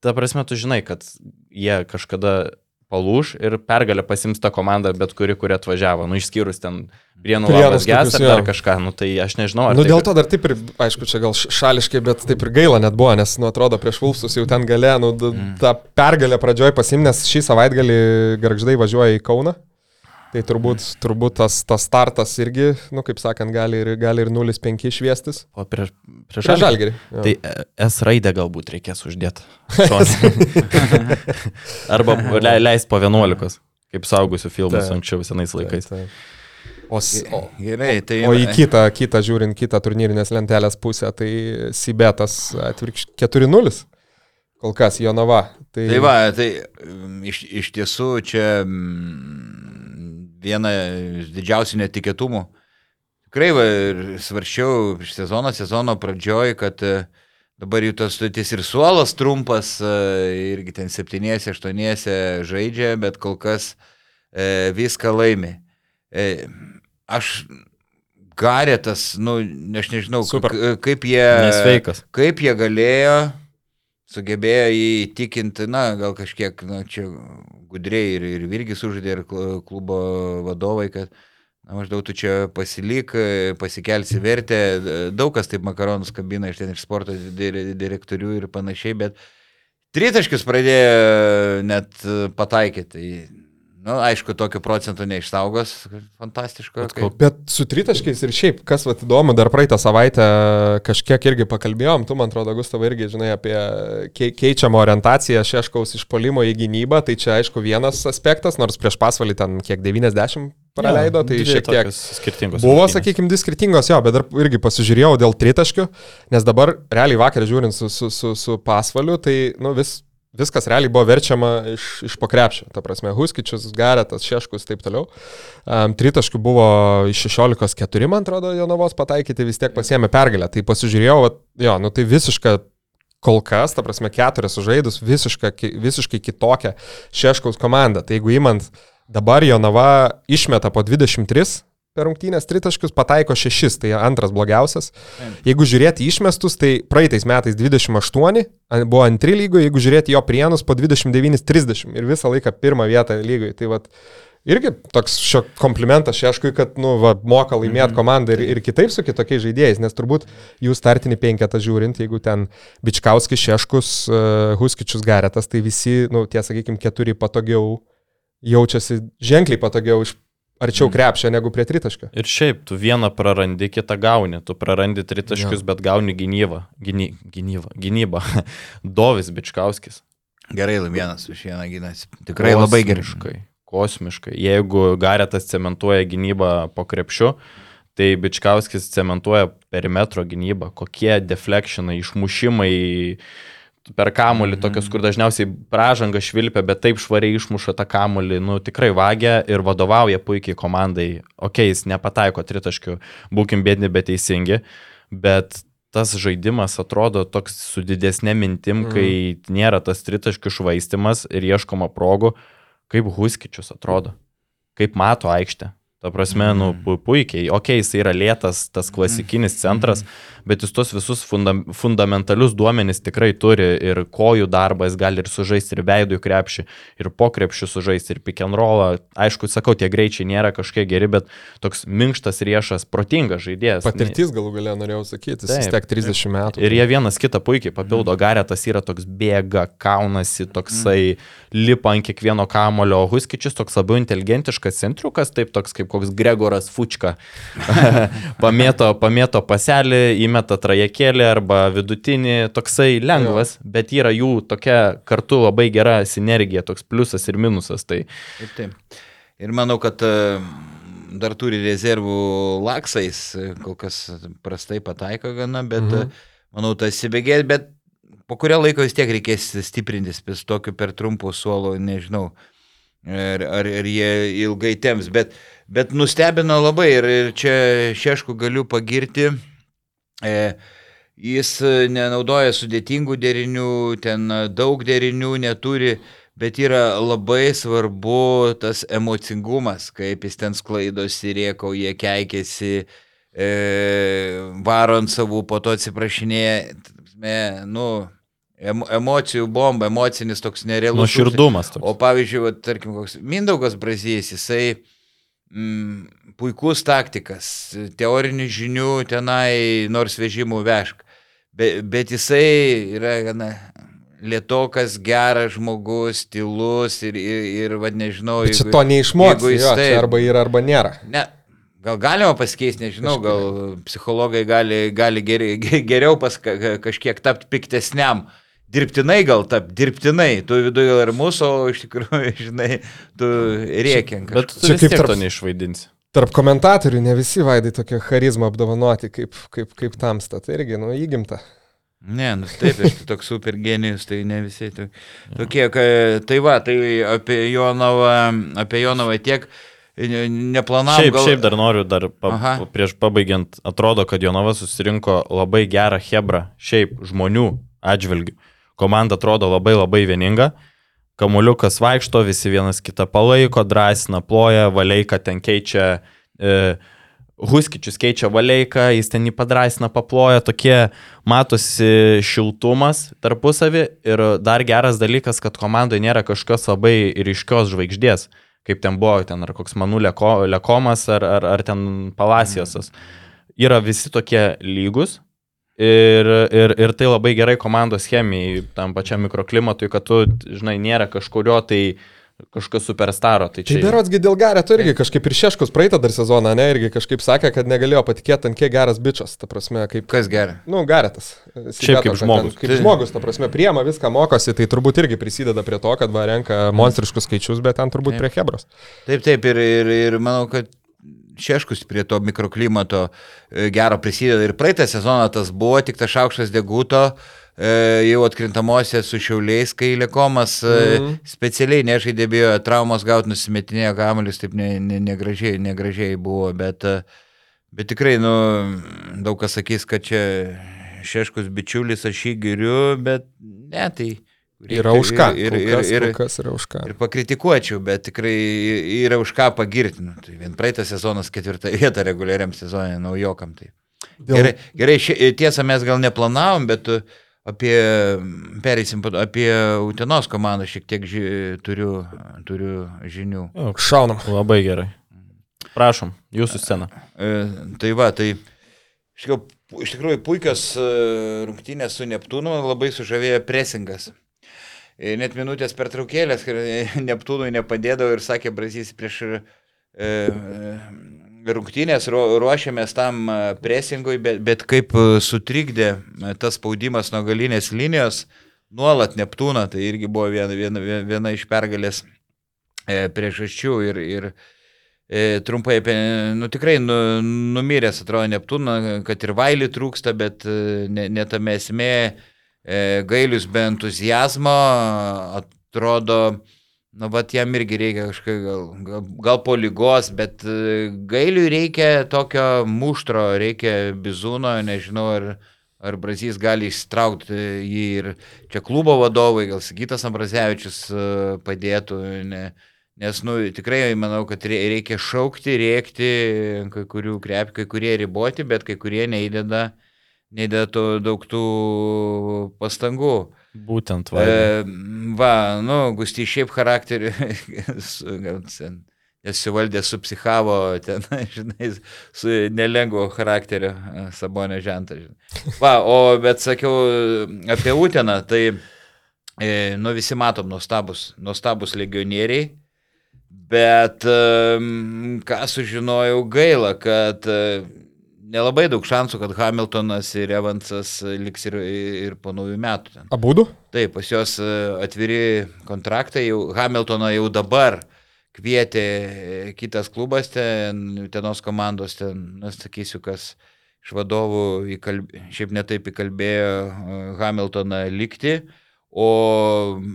ta prasme, tu žinai, kad jie kažkada palūž ir pergalę pasims tą komandą, bet kuri, kuri atvažiavo, nu, išskyrus ten Prienų labas ges ar dar kažką, nu, tai aš nežinau, Nu, tai dėl to dar taip ir, aišku, čia gal šališkai, bet taip ir gaila net buvo, nes, nu, atrodo, prieš Vulfsus jau ten gale, nu, Mm. tą pergalę pradžioj pasim, nes šį savaitgalį garždai važiuoja į Kauną. Tai turbūt, turbūt tas, tas startas irgi, nu, kaip sakant, gali ir, gali ir 0,5 šviestis. O prieš, prieš, Prieš žalgerį. Tai e, S raidę galbūt reikės uždėti. *laughs* Arba le, leist po 11, kaip saugusių filmus anksčiau senais laikais. Taip, taip. O, o, Gerai, tai... o į kitą, kitą žiūrint, kitą turnyrinės lentelės pusę, tai Sibetas atvirkščiai 4-0. Kol kas Jonava. Tai, Tai va, tai mm, iš, iš tiesų čia mm, viena iš didžiausių netikėtumų. Tikrai va, ir svarščiau iš sezono, sezono pradžioj, kad e, dabar jų tas stotis ir suolas trumpas, e, irgi ten septynėse, aštuonėse žaidžia, bet kol kas e, viską laimi. E, aš Garėtas, nu, aš nežinau, Super. kaip jie... Nesveikas. Kaip jie galėjo, sugebėjo jį įtikinti, na, gal kažkiek, na, čia gudriai ir, ir Virgis uždė, ir kl- klubo vadovai, kad, na, maždaug tu čia pasilik, pasikelsi vertę, daug kas taip makaronus kabina iš ten iš sporto dir- direktorių ir panašiai, bet tritaškius pradėjo net pataikyti. Na, aišku, tokio procento neišsaugos, fantastiško. Bet kaip- Bet su tritaškiais ir šiaip, kas vat, įdomu, dar praeitą savaitę kažkiek irgi pakalbėjom, tu, man atrodo, Gustavai, irgi žinai apie kei- keičiamą orientaciją Šeškaus išpolimo į gynybą, tai čia aišku vienas aspektas, nors prieš pasvalį ten kiek 90 praleido, tai šiek tiek skirtingos. Buvo, sakykime, dvi skirtingos, jo, bet dar irgi pasižiūrėjau dėl tritaškių, nes dabar realiai vakar žiūrint su, su, su, su pasvaliu, tai nu, vis, viskas realiai buvo verčiama iš, iš pakrepšio. Ta prasme, Huskičius, Garetas, Šeškus ir taip toliau. Um, tritaškių buvo iš 16-4, man atrodo, Jonavos pataikyti, vis tiek pasiemė pergalę. Tai pasižiūrėjau, vat, jo, nu tai visiška kol kas, ta prasme, keturias sužaidus, visiška, visiškai kitokia Šeškaus komanda. Tai jeigu įmant dabar Jonava išmeta po 23 per rungtynės tritaškius, pataiko 6, tai antras blogiausias. Jeigu žiūrėti išmestus, tai praeitais metais 28 an- buvo antri lygoje, jeigu žiūrėti jo prienus po 29-30 ir visą laiką pirmą vietą lygoje. Tai vat, irgi toks šio komplimentas Šeškui, kad nu, va, moka laimėti komandą ir, ir kitaip su kitokiais žaidėjais, nes turbūt jų startinį penketą žiūrint, jeigu ten Bičkauskis, Šeškus, uh, Huskičius, Garetas, tai visi, nu, tie, sakykime, keturi patogiau jaučiasi ženkliai patogiau iš arčiau krepšio negu prie tritaškio. Ir šiaip, tu vieną prarandi, kitą gauni. Tu prarandi tritaškius, bet gauni gynybą. Gyny, gynybą. Gynybą. Dovis Bičkauskis. Gerai, vienas už vieną gynasi. Tikrai labai gerai. Kosmiškai. Kosmiškai. Jeigu Garetas cementuoja gynybą po krepšiu, tai Bičkauskis cementuoja perimetro gynybą. Kokie deflectionai, išmušimai per kamulį, Mhm. tokios, kur dažniausiai pražanga švilpia, bet taip švariai išmuša tą kamulį, nu tikrai vagia ir vadovauja puikiai komandai. Ok, jis nepataiko tritaškių, būkim bėdini, bet teisingi, bet tas žaidimas atrodo toks su didesnė mintim, Mhm. kai nėra tas tritaškių švaistimas ir ieškoma progų, kaip Huskičius atrodo, kaip mato aikštę. Ta prasme, nu, Mhm. pu puikiai. Ok, jis yra lėtas, tas klasikinis centras, bet jis tos visus funda fundamentalius duomenys tikrai turi ir kojų darbą, jis gali ir sužaisti, ir veidų į krepšį, ir po krepšį sužaisti, ir pick and rollą. Aišku, sakau, tie greičiai nėra kažkiek geri, bet toks minkštas riešas, protingas žaidėjas. Patirtis galų galę norėjau sakyti, jis vis tiek 30 metų. Ir jie vienas kitą puikiai papildo. Garetas yra toks bėga, kaunasi, toksai lipa ant kiekvieno kamulio, Huskičius toks labiau inteligentiškas centriukas, taip toks kaip koks Gregoras Fučka. *laughs* pamėto, pamėto paselį, įmeta trajekėlį arba vidutinį, toksai lengvas, jo. bet yra jų tokia kartu labai gera sinergija, toks pliusas ir minusas. Tai Taip, taip. Ir manau, kad e, dar turi rezervų laksais, e, kol kas prastai pataiko gana, bet mhm. Mhm. manau, tas įsibėgės, bet po kurio laiko vis tiek reikės stiprintis, pis tokiu per trumpų suolo, nežinau, ar, ar, ar jie ilgai temps, bet, bet nustebino labai ir, ir čia šešku galiu pagirti. E, Jis e, nenaudoja sudėtingų derinių, ten e, daug derinių neturi, bet yra labai svarbu tas emocingumas, kaip jis ten sklaidosi, riekauja, keikėsi, e, varo ant savų, po to atsiprašinėja, prasme, nu, emo, emocijų bomba, emocinis toks nerealus. nuoširdumas toks. O pavyzdžiui, va, tarkim, koks Mindaugas Brazijas, jisai mm, puikus taktikas, teorinių žinių tenai nors vežimų vešk, Be, bet jisai yra gana lietokas, geras žmogus, tylus ir, ir, ir vad nežinau, Bet čia to neišmoksi, jeigu jis jo, čia arba yra, arba nėra. Ne, gal galima pasikeisti, nežinau, gal psichologai gali, gali geri, ge- geriau pas, ka- kažkiek tapti piktesniam. Dirbtinai gal tap, dirbtinai, tu viduje gal ir mūsų, o iš tikrųjų, *laughs* žinai, tu rėkiam. Bet tu Čia kaip tarp- to neišvaidinsi. Tarp komentatorių ne visi vaidai tokią charizmą apdovanoti kaip, kaip, kaip tamsta. Tai irgi, nu, įgimta. Ne, nu taip, aš tai toks super genijus, tai ne visi to- tokie. Tai va, tai apie Jonovą, apie Jonovą tiek ne- neplanavom. Šiaip, šiaip dar noriu, dar pa, Aha. prieš pabaigiant, atrodo, kad Jonovas susirinko labai gerą hebrą, šiaip žmonių atžvilgių. Komanda atrodo labai labai vieninga. Kamuliukas vaikšto, visi vienas kitą palaiko, drąsina, ploja, Valeika ten keičia, e, Huskičius keičia Valeiką, jis ten jį padrasina, paploja, tokie matosi šiltumas tarpusavį ir dar geras dalykas, kad komandoje nėra kažkokios labai ryškios žvaigždės, kaip ten buvo, ten ar koks Manu Leko, Lekomas ar, ar, ar ten Palacijosas. Yra visi tokie lygus, Ir, ir, ir tai labai gerai komandos chemijai, tam pačiam mikroklimatui, kad tu, žinai, nėra kažkurio tai kažkokio superstaro. Tai Tai čia berotsgi dėl Gareto irgi kažkaip ir Šeškus praeitą dar sezoną, ne, irgi kažkaip sakė, kad negalėjo patikėti, ant kiek geras bičias, ta prasme, kaip... Kas gerai? Nu, Garetas. Šiaip kaip žmogus. ten Kaip žmogus, ta prasme, priema viską, mokosi, tai turbūt irgi prisideda prie to, kad va renka monstriškus skaičius, bet ten turbūt Taip. prie Hebros. Taip, taip, ir, ir, ir manau, kad Šeškus prie to mikroklimato e, gero prisideda. Ir praeitą sezoną tas buvo, tik tas šaukštas deguto, e, jau atkrintamosios su šiauliais, kai Lekomas mhm. Mhm. specialiai nežaidė, bijo traumos gauti, nusimetinėjo kamuolius, taip ne, ne, negražiai, negražiai buvo, bet, e, bet tikrai, nu, daug kas sakys, kad čia Šeškus bičiulis, aš jį giriu, bet ne, tai... Yra už ką. Ir, ir, kas- ir, kas yra už ką. ir pakritikuočiau, bet tikrai yra už ką pagirti. Nu, tai vien praeitą sezonas ketvirtą vietą reguliariam sezonė naujokam. Tai. Dėl- Gerai, gerai ši, tiesą mes gal neplanavom, bet uh, apie, pereisim, apie Utenos komandą šiek tiek ži, turiu, turiu žinių. Jo, Šaunam. labai gerai. Prašom, jūsų scena. E, tai va, tai iš tikrųjų, iš tikrųjų puikios e, rungtynės su Neptūnu, labai sužavėjo presingas. E, Net minutės pertraukėlės, kai Neptūnui nepadėdavo ir sakė Brazys prieš e, rungtynės, ru- ruošiamės tam e, presingui, bet, bet kaip e, sutrikdė e, tas spaudimas nuo galinės linijos, nuolat Neptūną, tai irgi buvo viena, viena, viena iš pergalės e, priežasčių ir, ir e, trumpai apie, nu tikrai nu, numiręs atrodo Neptūną, kad ir Vailį trūksta, bet e, ne, ne tame esmė, e, gailius be entuzijazmo, atrodo, nu, bet jam irgi reikia kažkaip, gal, gal, po lygos, bet e, gailiui reikia tokio muštro, reikia bizūno, nežinau, ar, ar Brazys gali ištraukti jį ir čia klubo vadovai, gal Sigitas Ambrazevičius e, padėtų, ne, nes, nu, tikrai manau, kad rei- reikia šaukti, rėkti, kai kurių krep, kai kurie riboti, bet kai kurie neįdeda, neįdeda to, daug tų pastangų. Būtent, va. E, va, nu, Gusty šiaip charakterį, *laughs* nesivaldė, supsichavo ten, *laughs* žinai, su nelengvo charakterio e, sabonio žentą. Va, o bet sakiau apie Uteną, tai, e, nu, visi matom, nuostabus, nuostabus legionieriai. Bet em, ką sužinojau gaila, kad e, nelabai daug šansų, kad Hamiltonas ir Evansas liks ir, ir po naujų metų. Ten. Abudu? Taip, pas juos e, atviri kontraktai, jau Hamiltoną jau dabar kvietė e, kitas klubas, ten, tenos komandos, ten, nesakysiu, kas iš vadovų įkalb... šiaip netaip įkalbėjo e, Hamiltoną likti, o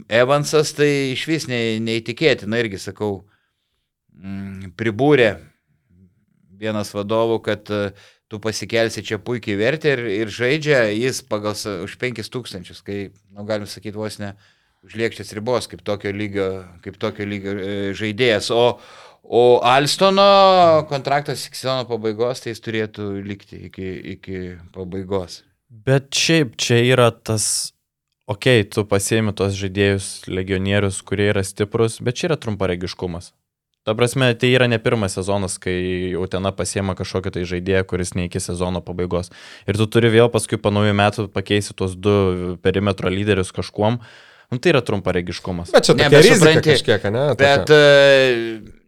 Evansas tai iš vis ne, neįtikėtina, irgi sakau, pribūrė vienas vadovų, kad e, tu pasikelsi čia puikiai vertę ir, ir žaidžia jis pagal už 5000, kai, nu, galim sakyti, vos ne užliekščias ribos, kaip tokio lygio, kaip tokio lygio e, žaidėjas. O, o Alstono kontraktas iki sezono pabaigos, tai jis turėtų likti iki, iki pabaigos. Bet šiaip čia yra tas, okei, okay, tu pasiemi tos žaidėjus, legionierius, kurie yra stiprus, bet čia yra trumparegiškumas. Ta prasme, tai yra ne pirmas sezonas, kai jau ten pasiema kažkokį tai žaidėją, kuris ne iki sezono pabaigos. Ir tu turi vėl paskui po naujų metų pakeisti tuos du perimetro lyderius kažkuom. Nu, tai yra trumparegiškumas. Bet čia Ne, bet rizika supranti, kažkiek, ne? Bet, tokia. e,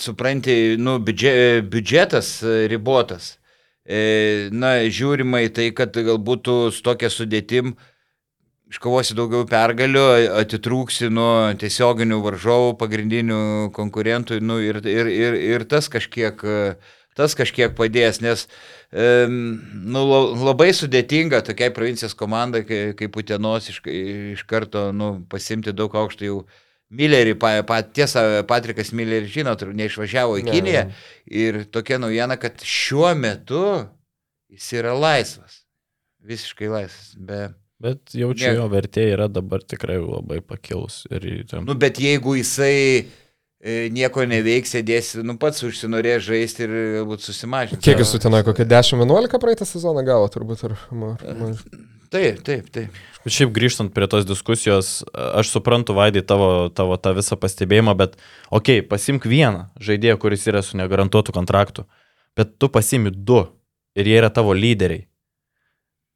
supranti, nu, biudže, biudžetas e, ribotas. E, na, žiūrima į tai, kad galbūt su tokia sudėtim iškovosi daugiau pergalių, atitrūksi nuo tiesioginių varžovų, pagrindinių konkurentų nu, ir, ir, ir, ir tas kažkiek, tas kažkiek padės, nes e, nu, la- labai sudėtinga tokiai provincijos komandai kai- kaip Utenos iš, iš karto nu, pasimti daug aukštų jau Millerį, pa, pa, tiesa, Patrikas Milleris, žinot, neišvažiavo į Ne, Kiniją ne. ir tokia naujiena, kad šiuo metu jis yra laisvas. Visiškai laisvas. Be... Bet jaučiu, jo vertė yra dabar tikrai labai pakilus. Ten... Nu, bet jeigu jisai e, nieko neveiks, sėdės, nu pats užsinorės žaisti ir galbūt susimažinti. Kiek jis sutinoja, kokią 10-11 praeitą sezoną gavo turbūt? Ar, ma, ma, Taip, taip, taip. Bet Šiaip grįžtant prie tos diskusijos, aš suprantu, Vaidai, tavo, tavo tą visą pastebėjimą, bet, okei, okay, pasimk vieną žaidėją, kuris yra su negarantuotu kontraktu, bet tu pasimi du ir jie yra tavo lyderiai.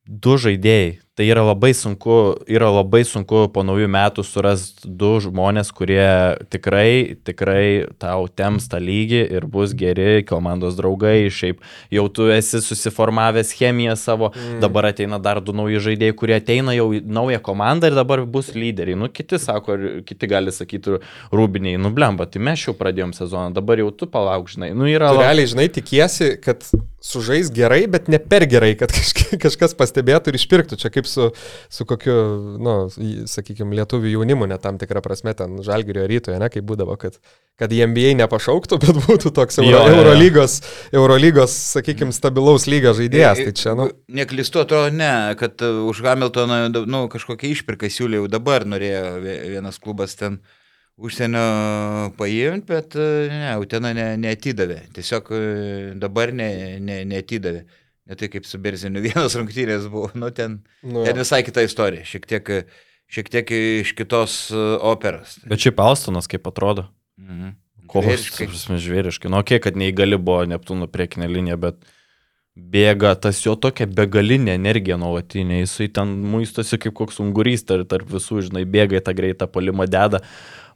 Du žaidėjai. Tai yra labai sunku, yra labai sunku po naujų metų surasti du žmonės, kurie tikrai, tikrai tau tems tą lygį ir bus geri komandos draugai. Šiaip jau tu esi susiformavęs chemiją savo, mm. dabar ateina dar du nauji žaidėjai, kurie ateina jau naują komandą ir dabar bus lyderiai. Nu, kiti sako, kiti gali sakyti, rūbiniai, nublemba, tai mes jau pradėjom sezoną, dabar jau tu palauk, žinai. Nu, yra Tu realiai, žinai, tikiesi, kad sužais gerai, bet ne per gerai, kad *laughs* kažk- kažkas pastebėtų ir išpirktų. Čia kaip su, su kokiu, nu, sakykime, lietuvių jaunimu, net tam tikrą prasme, ten žalgerio rytoje, ne, kaip būdavo, kad, kad į NBA nepašauktų, *laughs* bet būtų toks Jo, Euro. Eurolygos, Eurolygos, sakykime, stabilaus lygio žaidėjas. Tai čia, nu, Neklistu, atrodo, ne, kad e, už Hamiltoną, nu, kažkokią išpirką siūlė jau dabar, norėjo vie- vienas klubas ten užsienio paimti, bet e, ne, Utena ne, neatidavė. Tiesiog e, dabar ne, ne, neatidavė. Ne tai kaip su Berziniu *laughs* vienas rungtynės buvo, nu ten, nu ten visai kita istorija, šiek tiek, šiek tiek iš kitos e, operos. Bet šiaip Alstonas kaip atrodo. Mhm. Žvėriškai. prasme, žvėriškai. Nu, okei, okay, kad neįgali buvo Neptūno priekinė linija, bet bėga tas jo tokia begalinė energija nuolatinė. Jisai ten muistosi kaip koks ungurys tarp, tarp visų, žinai, bėga į tą greitą palimą deda.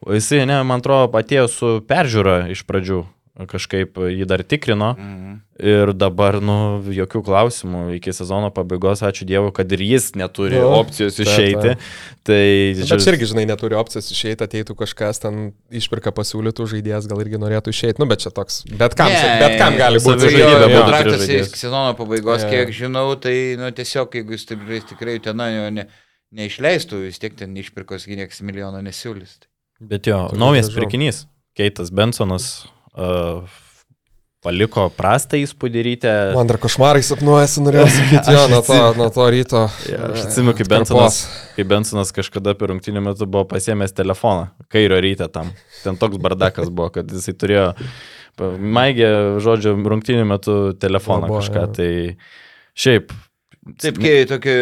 O jisai, ne, man atrodo, atėjo su peržiūra iš pradžių. Kažkaip jį dar tikrino Mhm. ir dabar, nu, jokių klausimų iki sezono pabaigos, ačiū Dievui, kad ir jis neturi Nu, opcijos taip, išeiti. taip. Tai, Bet čia irgi, žinai, neturi opcijos išeiti, ateitų kažkas ten išpirka pasiūlytų žaidėjas, gal irgi norėtų išeiti. Nu, bet čia toks, bet kam, Ne, bet kam gali būti. turi kontraktas žaidėjas. iki sezono pabaigos, Jo. kiek žinau, tai nu, tiesiog, jeigu jis tikrai, tikrai ten jo ne, neišleistų, vis tiek ten išpirkos gynėks milijono nesiūlys. Bet jo, naujas pirkinys. Keitas Bensonas uh, paliko prastą įspūdį ryte. Man dar košmarai sapnuojasi, norėjau *laughs* sakyti, jo, nuo to, nuo to ryto. Ja, aš atsimenu, kaip. Bensonas, kai Bensonas kažkada per rungtynį metu buvo pasiemęs telefoną, kairio ryte tam. Ten toks bardakas buvo, kad jisai turėjo, maigė, žodžiu, rungtynį metu telefoną Buvo, kažką. jo. Tai šiaip. Taip, kai tokio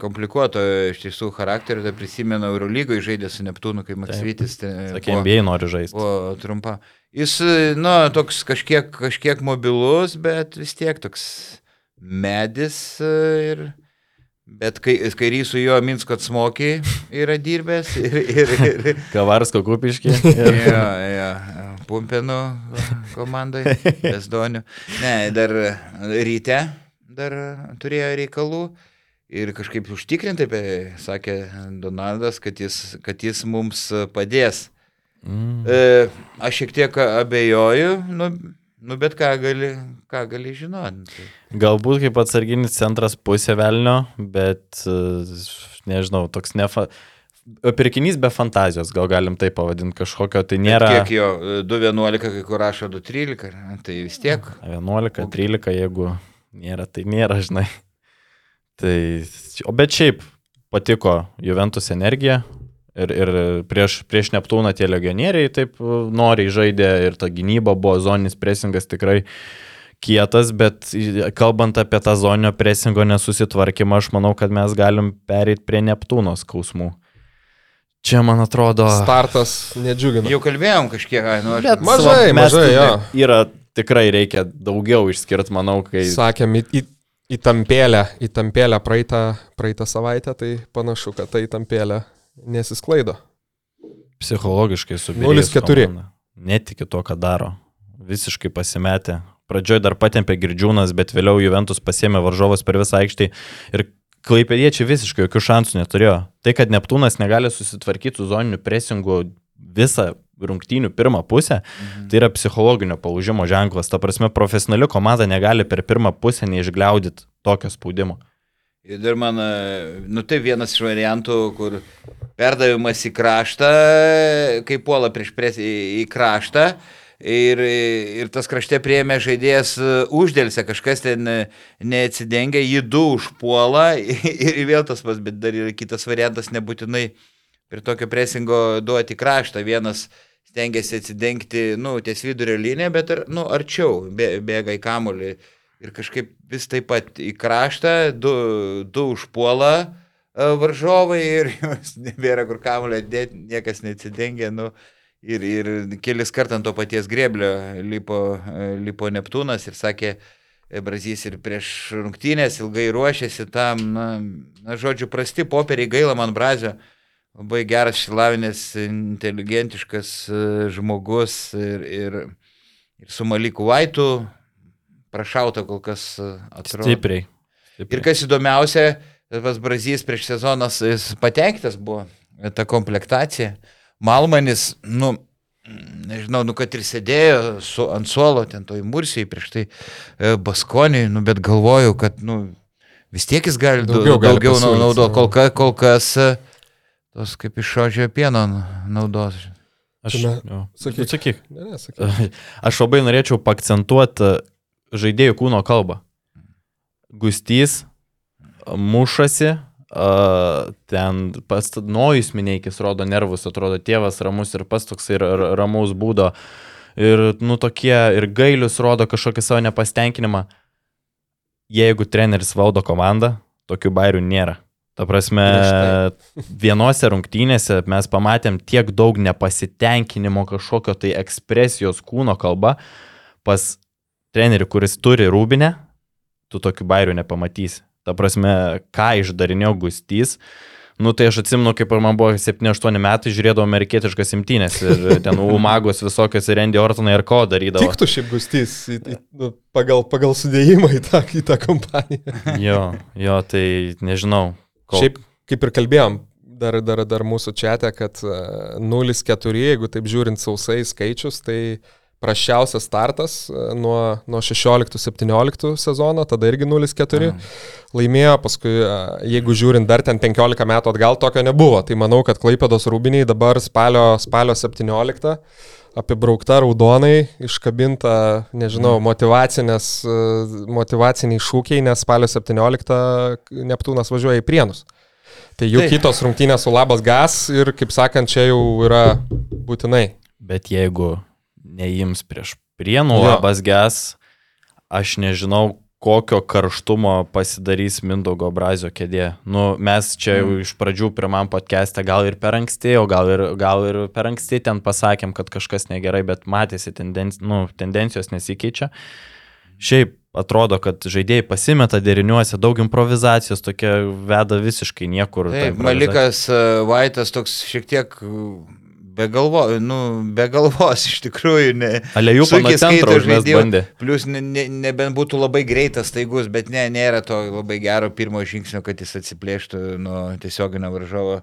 komplikuoto iš tiesų charakterio, tai prisimenu Eurolygoje žaidė su Neptūnu, kai Maksytis Sakė, NBA nori žaisti. buvo trumpa. Jis, nu, toks kažkiek, kažkiek mobilus, bet vis tiek toks medis e, ir... Bet kai, kairys su juo Minsko atsmokiai yra dirbęs ir, ir, ir, *laughs* Kavarsko kupiški. Jo, jo, Pumpenu komandai, Besdoniu. Ne, dar ryte dar turėjo reikalų ir kažkaip užtikrintai, sakė Donaldas, kad jis, kad jis mums padės. Mm. E, aš šiek tiek abejoju, nu, nu bet ką gali, ką gali žinoti. Galbūt kaip atsarginis centras pusė velnio, bet e, nežinau, toks nefa... Pirkinys be fantazijos, gal galim tai pavadinti kažkokio, tai nėra Kiek jo, 2.11, kai kur rašo 2.13, tai vis tiek. 11, 13, jeigu nėra, tai nėra, žinai. Tai, o bet šiaip patiko Juventus energija ir, ir prieš, prieš Neptūną tie legionieriai taip e, noriai žaidė ir ta gynyba buvo zoninis presingas tikrai kietas, bet kalbant apie tą zoninio presingo nesusitvarkymą, aš manau, kad mes galim pereiti prie Neptūno skausmų. Čia, man atrodo, Startas nedžiugina. Jau kalbėjom kažkiek, ai, nu, aš... Bet Mažai, mažai, jo. Yra tikrai reikia daugiau išskirti, manau, kai... Sakėm, į, į, į tampėlę, į tampėlę praeitą, praeitą savaitę, tai panašu, kad tai tampėlė nesisklaido. Psichologiškai subirėjus 0-4. komanda. Netiki to, ką daro. Visiškai pasimetė. Pradžioj dar patempė girdžiūnas, bet vėliau Juventus pasėmė varžovas per visą aikštį ir klaipėdiečiai visiškai jokių šansų neturėjo. Tai, kad Neptūnas negali susitvarkyti su zoniniu presingu visą rungtynių pirmą pusę, Mhm. tai yra psichologinio palūžimo ženklas. Ta prasme, profesionali komanda negali per pirmą pusę neišgliaudyti tokio spaudimo. Ir dar man, e, nu tai vienas iš variantų, kur perdavimas į kraštą, kai puola prieš pres į, kraštą. Ir, ir tas krašte prieėmė žaidėjas e, uždėlse, kažkas ten e, neatsidengia, jį du užpuola *laughs* ir vėl tas pats, bet dar yra kitas variantas, nebūtinai prie tokio presingo duoti kraštą. Vienas stengiasi atsidengti, nu, ties vidurio liniją, bet, ar, nu, arčiau, bė, bėga į kamolį. Ir kažkaip vis taip pat į kraštą, du, du užpuola e, varžovai ir *laughs* jos nebėra kur kamulio dėti, niekas neatsidengia. Nu, ir, ir kelis kart ant to paties greblio lipo, e, lipo Neptūnas ir sakė, e, Brazys ir prieš rungtynės ilgai ruošėsi tam, na, na žodžiu, prasti popieriai gaila man Brazio. Labai geras, šilavinės, inteligentiškas žmogus ir, ir, ir su Maliku Vaitu prašauta kol kas e, atrodo. Stipriai. Ir Stipriai. kas įdomiausia, pas Brazijas prieš sezonas jis patenkintas buvo e, ta komplektacija. Malmanis, nu, nežinau, nu kad ir sėdėjo su, ant suolo, ten toj Mursijai prieš tai e, Baskoniai, nu bet galvoju, kad, nu, vis tiek jis gali Daugiau daugiau, gali daugiau pasiūlyt, naudo, jo. kol, ka, kol kas tos kaip iš šodžio pieno naudos. Aš, Tume- sakyk. Nu, sakyk. Ne, ne, sakyk. *laughs* Aš labai norėčiau pakcentuoti žaidėjų kūno kalbą. Gustys mušasi, a, ten pats Nojus Mineikis rodo nervus, atrodo tėvas ramus ir pas toks ir ramaus būdo. Ir, nu, tokie, ir gailius rodo kažkokį savo nepastenkinimą. Jeigu treneris valdo komandą, tokių bairių nėra. Ta prasme, *laughs* vienose rungtynėse mes pamatėm tiek daug nepasitenkinimo kažkokio tai ekspresijos kūno kalba pas trenerių, kuris turi rūbinę, tu tokių bairių nepamatysi. Ta prasme, ką išdarinėjo Gustys, Nu tai aš atsimenu, kaip man buvo 7-8 metai, žiūrėdavau amerikietiškas imtynės ir ten Umagos visokios ir Randy Ortonai ir ko darydavo. Tiktų šiaip gustys į, į, nu, pagal, pagal sudėjimą į tą, į tą kompaniją. *laughs* Jo, jo, tai nežinau. Kol... Šiaip, kaip ir kalbėjom, dar, dar, dar mūsų čia, kad 0-4, jeigu taip žiūrint sausai skaičius, tai uh, prašiausias startas e, nuo, nuo 16-17 sezono, tada irgi 0-4 laimėjo, paskui e, jeigu žiūrint dar ten 15 metų atgal, tokio nebuvo. Tai manau, kad Klaipėdos rūbiniai dabar spalio, spalio 17 apibraukta raudonai, iškabinta, nežinau, e, motivaciniai šūkiai, nes spalio 17 Neptūnas važiuoja į Prienus. Tai jų tai. kitos rungtynės su Labas Gas ir, kaip sakant, čia jau yra būtinai. Bet jeigu neims prieš prienų labas ges, aš nežinau, kokio karštumo pasidarys Mindogo Brazio kėdė. Nu, mes čia jau mm. iš pradžių pirmam podcast'e gal ir per anksti, o gal ir, gal ir per anksti ten pasakėm, kad kažkas negerai, bet matėsi tendenc, nu, tendencijos nesikeičia. Šiaip atrodo, kad žaidėjai pasimeta deriniuose, daug improvizacijos, tokia veda visiškai niekur. Taip, Malikas Vaitas toks šiek tiek Be, galvo, nu, be galvos, *laughs* iš tikrųjų. Ne, Alejų centro žaidėjo. Plus, ne, ne, nebent būtų labai greitas, taigus, bet ne, nėra to labai gero pirmo žingsnio, kad jis atsiplėštų nuo tiesioginio varžovo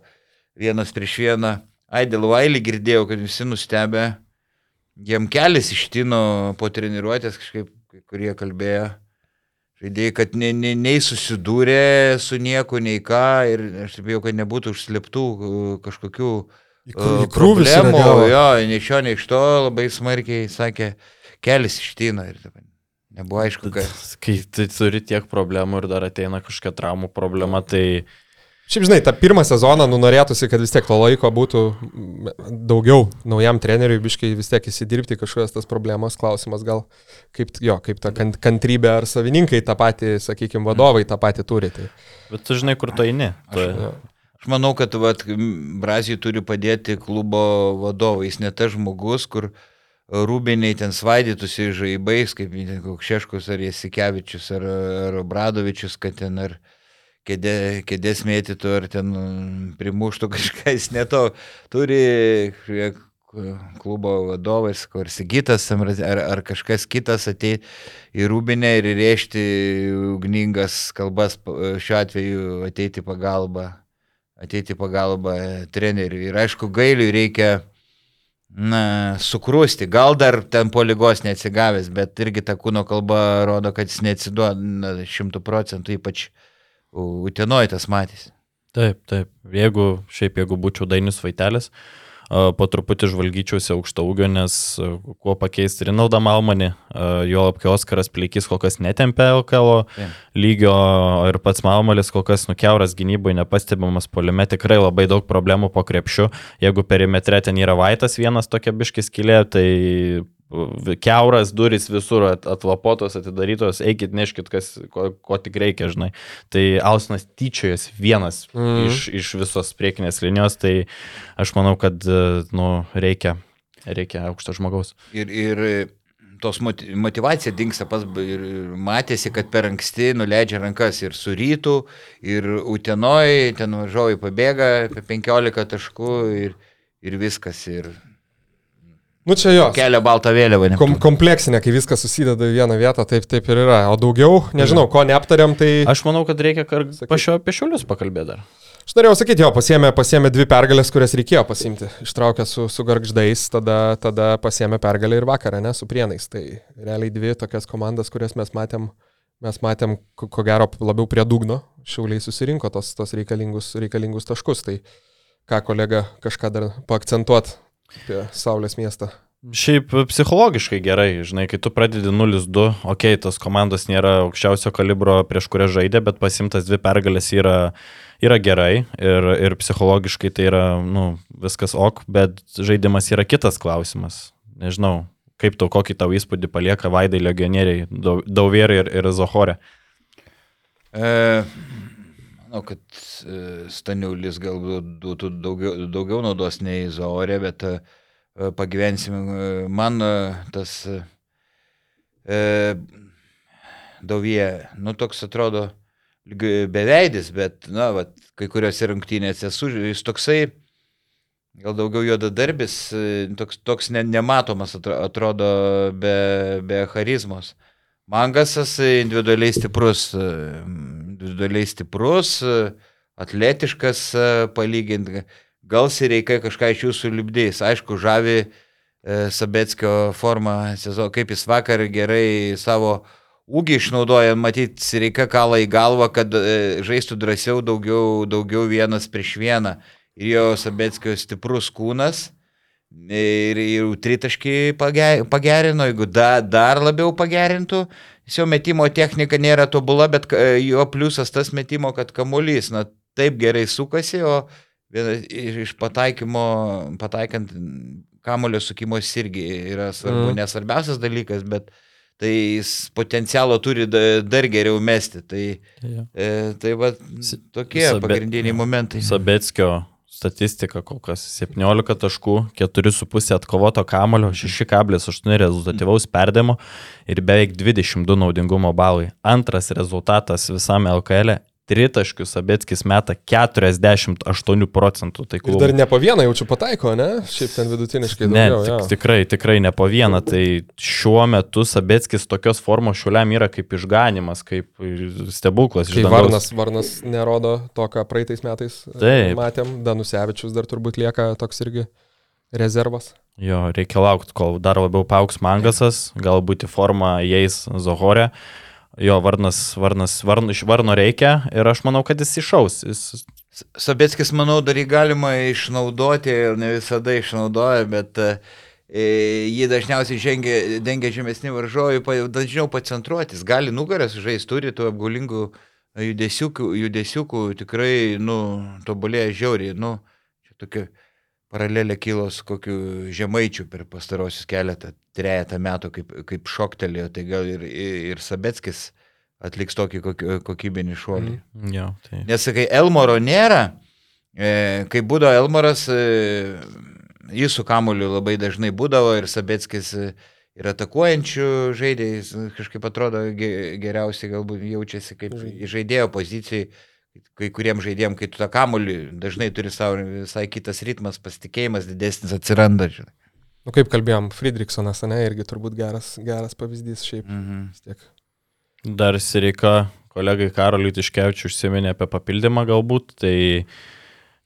vienas prieš vieną. Aidėl Vailį girdėjau, kad visi nustebė. Jiem kelias ištino po treniruotės, kažkaip, kurie kalbėjo. Žaidėjai, kad nei, nei, nei susidūrė su nieku, nei ką ir aš taip jau, kad nebūtų užslėptų kažkokių uh, problemų, jo, nei iš jo, nei iš to labai smarkiai sakė, kelias iština ir dabar. Nebuvo aišku, kad. Kai tai turi tiek problemų ir dar ateina kažkokia traumų problema, tai... Šiaip žinai, tą pirmą sezoną nu, norėtųsi, kad vis tiek to laiko būtų daugiau naujam treneriui, biškai vis tiek įsidirbti kažkokias tas problemas, klausimas gal, kaip, jo, kaip ta kantrybė ar savininkai tą patį, sakykime, vadovai tą patį turi. Tai. Bet tu žinai, kur tu eini. Tu... Aš, Aš manau, kad vat, Brazijai turi padėti klubo vadovai. Jis ne tas žmogus, kur rūbiniai ten svaidytųsi žaibais, kaip Šeškus ar Jasikevičius ar, ar Bradovičius, kad ten ar kėdė, kėdės mėtytų ar ten primuštų kažką. Jis neto turi klubo vadovas, kur Sigitas ar, ar kažkas kitas ateiti į rūbinę ir rėžti ugningas kalbas, šiuo atveju ateiti pagalbą ateiti pagalbą treneriui. Ir aišku, gailiui reikia na, sukrusti. Gal dar ten po lygos neatsigavęs, bet irgi ta kūno kalba rodo, kad jis neatsiduoda šimtų procentų, ypač Utenoje tas matys. Taip, taip. Jeigu, šiaip jeigu būčiau Dainis Vaitelis, uh, po truputį žvalgyčiausi aukšto ūgio, nes kuo pakeisti Rinaldą Malmanį, jo lapkai Oskaras Plikis kol kas netempė LKL lygio ir pats Malmalis kol kas nukeuras gynyboje, nepastebimas polime, tikrai labai daug problemų po krepšiu. Jeigu perimetre ten yra Vaitas vienas tokia biškis kilė, tai keuras duris visur atlapotos, atidarytos, eikit, neškit, kas, ko, ko tik reikia, žinai. Tai Ausinas tyčiojas vienas mm. iš, iš visos priekinės linijos, tai aš manau, kad nu, reikia, reikia aukšto žmogaus. Ir, ir tos motivacija dinksta pas ir matėsi, kad per anksti nuleidžia rankas ir su rytų, ir utenoj, ten važiuoju pabėga apie 15 taškų ir, ir viskas. Ir Nu čia jo. Kelia baltą vėliavą. Kom kompleksinė, kai viskas susideda į vieną vietą, taip, taip ir yra. O daugiau, nežinau, ko neaptariam, tai... Aš manau, kad reikia pašio apie šiulius pakalbėti dar. Aš norėjau sakyti, jo, pasiemė, pasiemė dvi pergalės, kurias reikėjo pasimti. Ištraukė su, su garždais, tada, tada pasiemė pergalę ir vakarą, ne, su prienais. Tai realiai dvi tokias komandas, kurias mes matėm, mes matėm, ko, ko gero, labiau prie dugno. Šiauliai susirinko tos, tos reikalingus, reikalingus taškus. Tai ką kolega kažką dar paakcentuot apie Saulės miestą. Šiaip psichologiškai gerai, žinai, kai tu pradedi 0-2, okei, okay, tos komandos nėra aukščiausio kalibro prieš kurią žaidė, bet pasimtas dvi pergalės yra, yra gerai ir, ir psichologiškai tai yra, nu, viskas ok, bet žaidimas yra kitas klausimas. Nežinau, kaip tau, kokį tau įspūdį palieka Vaidai legionieriai, Dauvėrai ir, ir Zohorė. E, manau, kad e, Staniulis galbūt duotų daugiau, daugiau naudos nei Zaorė, bet e, pagyvensime. Man e, tas e, Dovie, nu toks atrodo beveidis, bet, na, va, kai kuriuose rungtynėse su, jis toksai, gal daugiau juodadarbis, e, toks, toks ne, nematomas atro- atrodo be, be charizmos. Mangasas individualiai stiprus, e, individualiai stiprus, e, atletiškas e, palyginti. Gal Sireikai kažką iš jūsų lipdys. Aišku, žavi Sabetskio sezono, kaip jis vakar gerai savo ūgį išnaudoja, matyt, Sireika kalą į galvą, kad žaistų drąsiau daugiau, daugiau vienas prieš vieną. Ir jo Sabetskio stiprus kūnas. Ir, ir tritaškį page- pagerino, jeigu da, dar labiau pagerintų, jis jo metimo technika nėra tobula, bet jo pliusas tas metimo, kad kamuolys, na, taip gerai sukasi, o vienas iš pataikymo, pataikant kamulio sukimos irgi yra svarbu, Mm. nesvarbiausias dalykas, bet tai jis potencialo turi da, dar geriau mesti. Tai, Jo. e, tai va, tokie Sabe- pagrindiniai momentai. Sabetskio statistika kol kas 17 taškų, 4,5 atkovoto kamulio, 6,8 rezultatyvaus perdėmo ir beveik 22 naudingumo balai. Antras rezultatas visame LKL. Tritaškius Sabetskis meta 48 procentų Ir taiklumą. dar ne po vieną jaučiu pataiko, ne? Šiaip ten vidutiniškai Ne, daugiau. tik, jo. tikrai, tikrai ne po vieną. Tai šiuo metu Sabetskis tokios formos šiuliam yra kaip išganimas, kaip stebuklas. Kai. Varnas, Varnas nerodo to, ką praeitais metais e, Taip. matėm, Danusevičius dar turbūt lieka toks irgi rezervas. Jo, reikia laukti, kol dar labiau paauks Mangasas, galbūt į formą įeis Zohorė. Jo, Varnas, Varnas, Varn, iš Varno reikia ir aš manau, kad jis išaus. Jis, Sabetskis, manau, dar jį galima išnaudoti ir ne visada išnaudoja, bet e, jį dažniausiai žengia, dengia žemesni varžovai, dažniau pacentruotis. Gali nugaras žaisti, turi tų apgulingų judesiukų, judesiukų tikrai, nu, tobulėja žiauriai. Nu, čia tokia paralelė kilo su kokiu žemaičiu per pastarosius keletą, trejata metų, kaip, kaip šoktelėjo, tai gal ir, ir, Sabetskis atliks tokį kokybinį šuolį. Mm. jo, tai. Nes kai Elmoro nėra, e, kai būdavo Elmoras, e, jis su kamuoliu labai dažnai būdavo ir Sabetskis e, ir atakuojančių žaidėjais e, kažkaip atrodo ge- geriausiai galbūt jaučiasi kaip žaidėjo pozicijai. Kai kuriem žaidėjim, kai tu tą kamuolį dažnai turi savo visai kitas ritmas, pasitikėjimas didesnis atsiranda. Žinai. Nu, kaip kalbėjom, Friedrichsonas, ne, irgi turbūt geras, geras pavyzdys šiaip. Mhm. vis tiek. Dar Sirika, kolegai Karoliui Tiškevičiu užsiminė apie papildymą galbūt, tai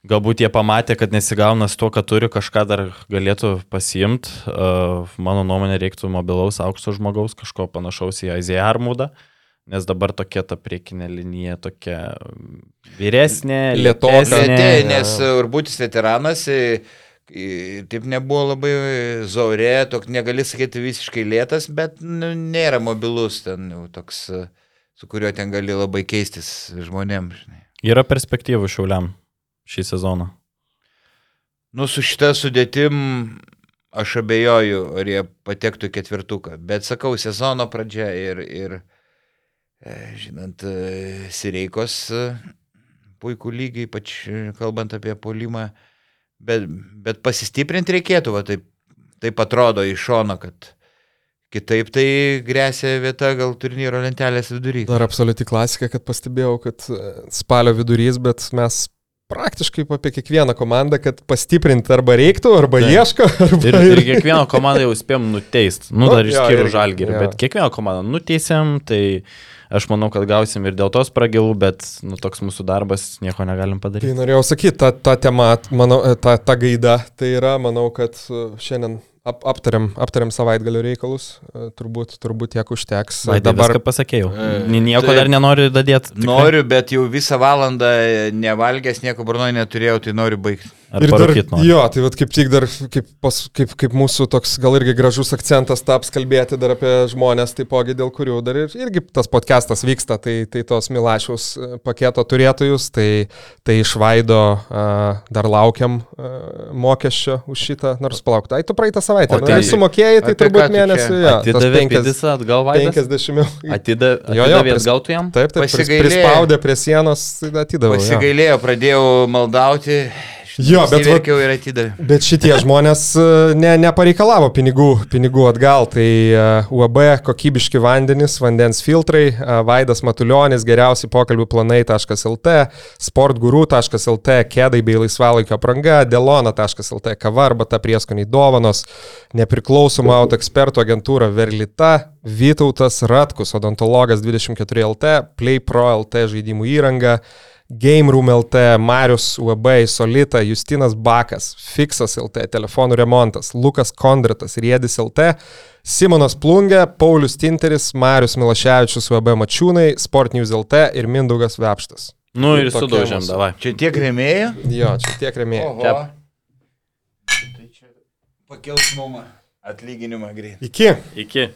galbūt jie pamatė, kad nesigauna su to, ką turi, kažką dar galėtų pasiimti. Uh, mano nuomonė reiktų mobilaus aukšto žmogaus, kažko panašaus į Aizėją Armūdą. Nes dabar tokia ta priekinė linija, tokia vyresnė, Lėtoka. lėtesnė. Lėtė, nes Urbutis veteranas, taip nebuvo labai zaurė, toks negali sakyti visiškai lėtas, bet nu, nėra mobilus ten jau toks, su kuriuo ten gali labai keistis žmonėms. Žinai. Yra perspektyvų šiauliam šį sezoną. Nu, su šita sudėtim aš abejoju, ar jie patektų ketvirtuką, bet sakau, sezono pradžia ir, ir žinant, e, Sireikos e, puikų lygį, ypač e, kalbant apie polimą, bet, bet pasistiprinti reikėtų, va, taip, taip atrodo iš šono, kad kitaip tai grėsia vieta gal turnyro lentelės vidury. Dar absoliuti klasika, kad pastebėjau, kad e, spalio vidurys, bet mes praktiškai apie kiekvieną komandą, kad pastiprinti arba reiktų, arba Taip. ieško, arba Ir, ir kiekvieną komandą jau spėjom nuteist. Nu, Nu, dar išskyrus žalgirį, bet kiekvieną komandą nuteisėm, tai aš manau, kad gausim ir dėl tos pragilų, bet nu, toks mūsų darbas, nieko negalim Tai padaryti. norėjau sakyti, ta, ta tema, manau, ta, ta gaida, tai yra, manau, kad e, šiandien ap, aptariam, aptariam savaitgalio reikalus, e, turbūt, turbūt tiek užteks. Vai, Dabar dabar pasakėjau. E, Ni- Nieko taip. dar nenoriu dadėti. Noriu, bet jau visą valandą nevalgęs, nieko burnoje neturėjau, tai noriu baigti. Ar Ir dar, jo, tai vat kaip tik dar, kaip, pas, kaip, kaip mūsų toks gal irgi gražus akcentas taps kalbėti dar apie žmonės, taipogi dėl kurių dar ir, irgi tas podcastas vyksta, tai, tai tos Milašiaus e, paketo turėtojus, tai, tai išvaido uh, dar laukiam uh, mokesčio už šitą, nors palauk, tai tu praeitą savaitę, O nu, tai- tai sumokėjai, tai turbūt tu mėnesį, tas Atidavė pidisą atgal vaidas. 50 eurų. Atida, Jo, jo, atidavė pris- tu jam? Taip, taip, Pasigailėjo. prispaudė prie sienos, tai atidaviau. jo. Pasigailėjau, pradėjau maldauti, Jo, bet, va, Įverkiau ir atidavė. bet šitie žmonės e, ne, nepareikalavo pinigų, pinigų atgal. Tai e, UAB kokybiški vandenys, vandens filtrai, e, Vaidas Matuljonis, geriausi pokalbių planai.lt, sportguru.lt, kėdai bei laisvalaikio apranga, delona.lt, kava arba ta prieskoniai dovanos, nepriklausoma auto ekspertų agentūra Verlita, Vytautas Ratkus, odontologas 24LT, PlayPro LT žaidimų įranga. Game Room LT, Marius UAB, Solita, Justinas Bakas, Fixas LT, telefonų remontas, Lukas Kondratas, Riedis LT, Simonas Plungė, Paulius Tinteris, Marius Milaševičius UAB Mačiūnai, Sport News LT ir Mindaugas Vepštas. Nu ir sudaužėm, davai. Čia tiek remėjo? Jo, čia tiek remėjai. Tai čia pakels mumą atlyginimą greit. Iki. Iki.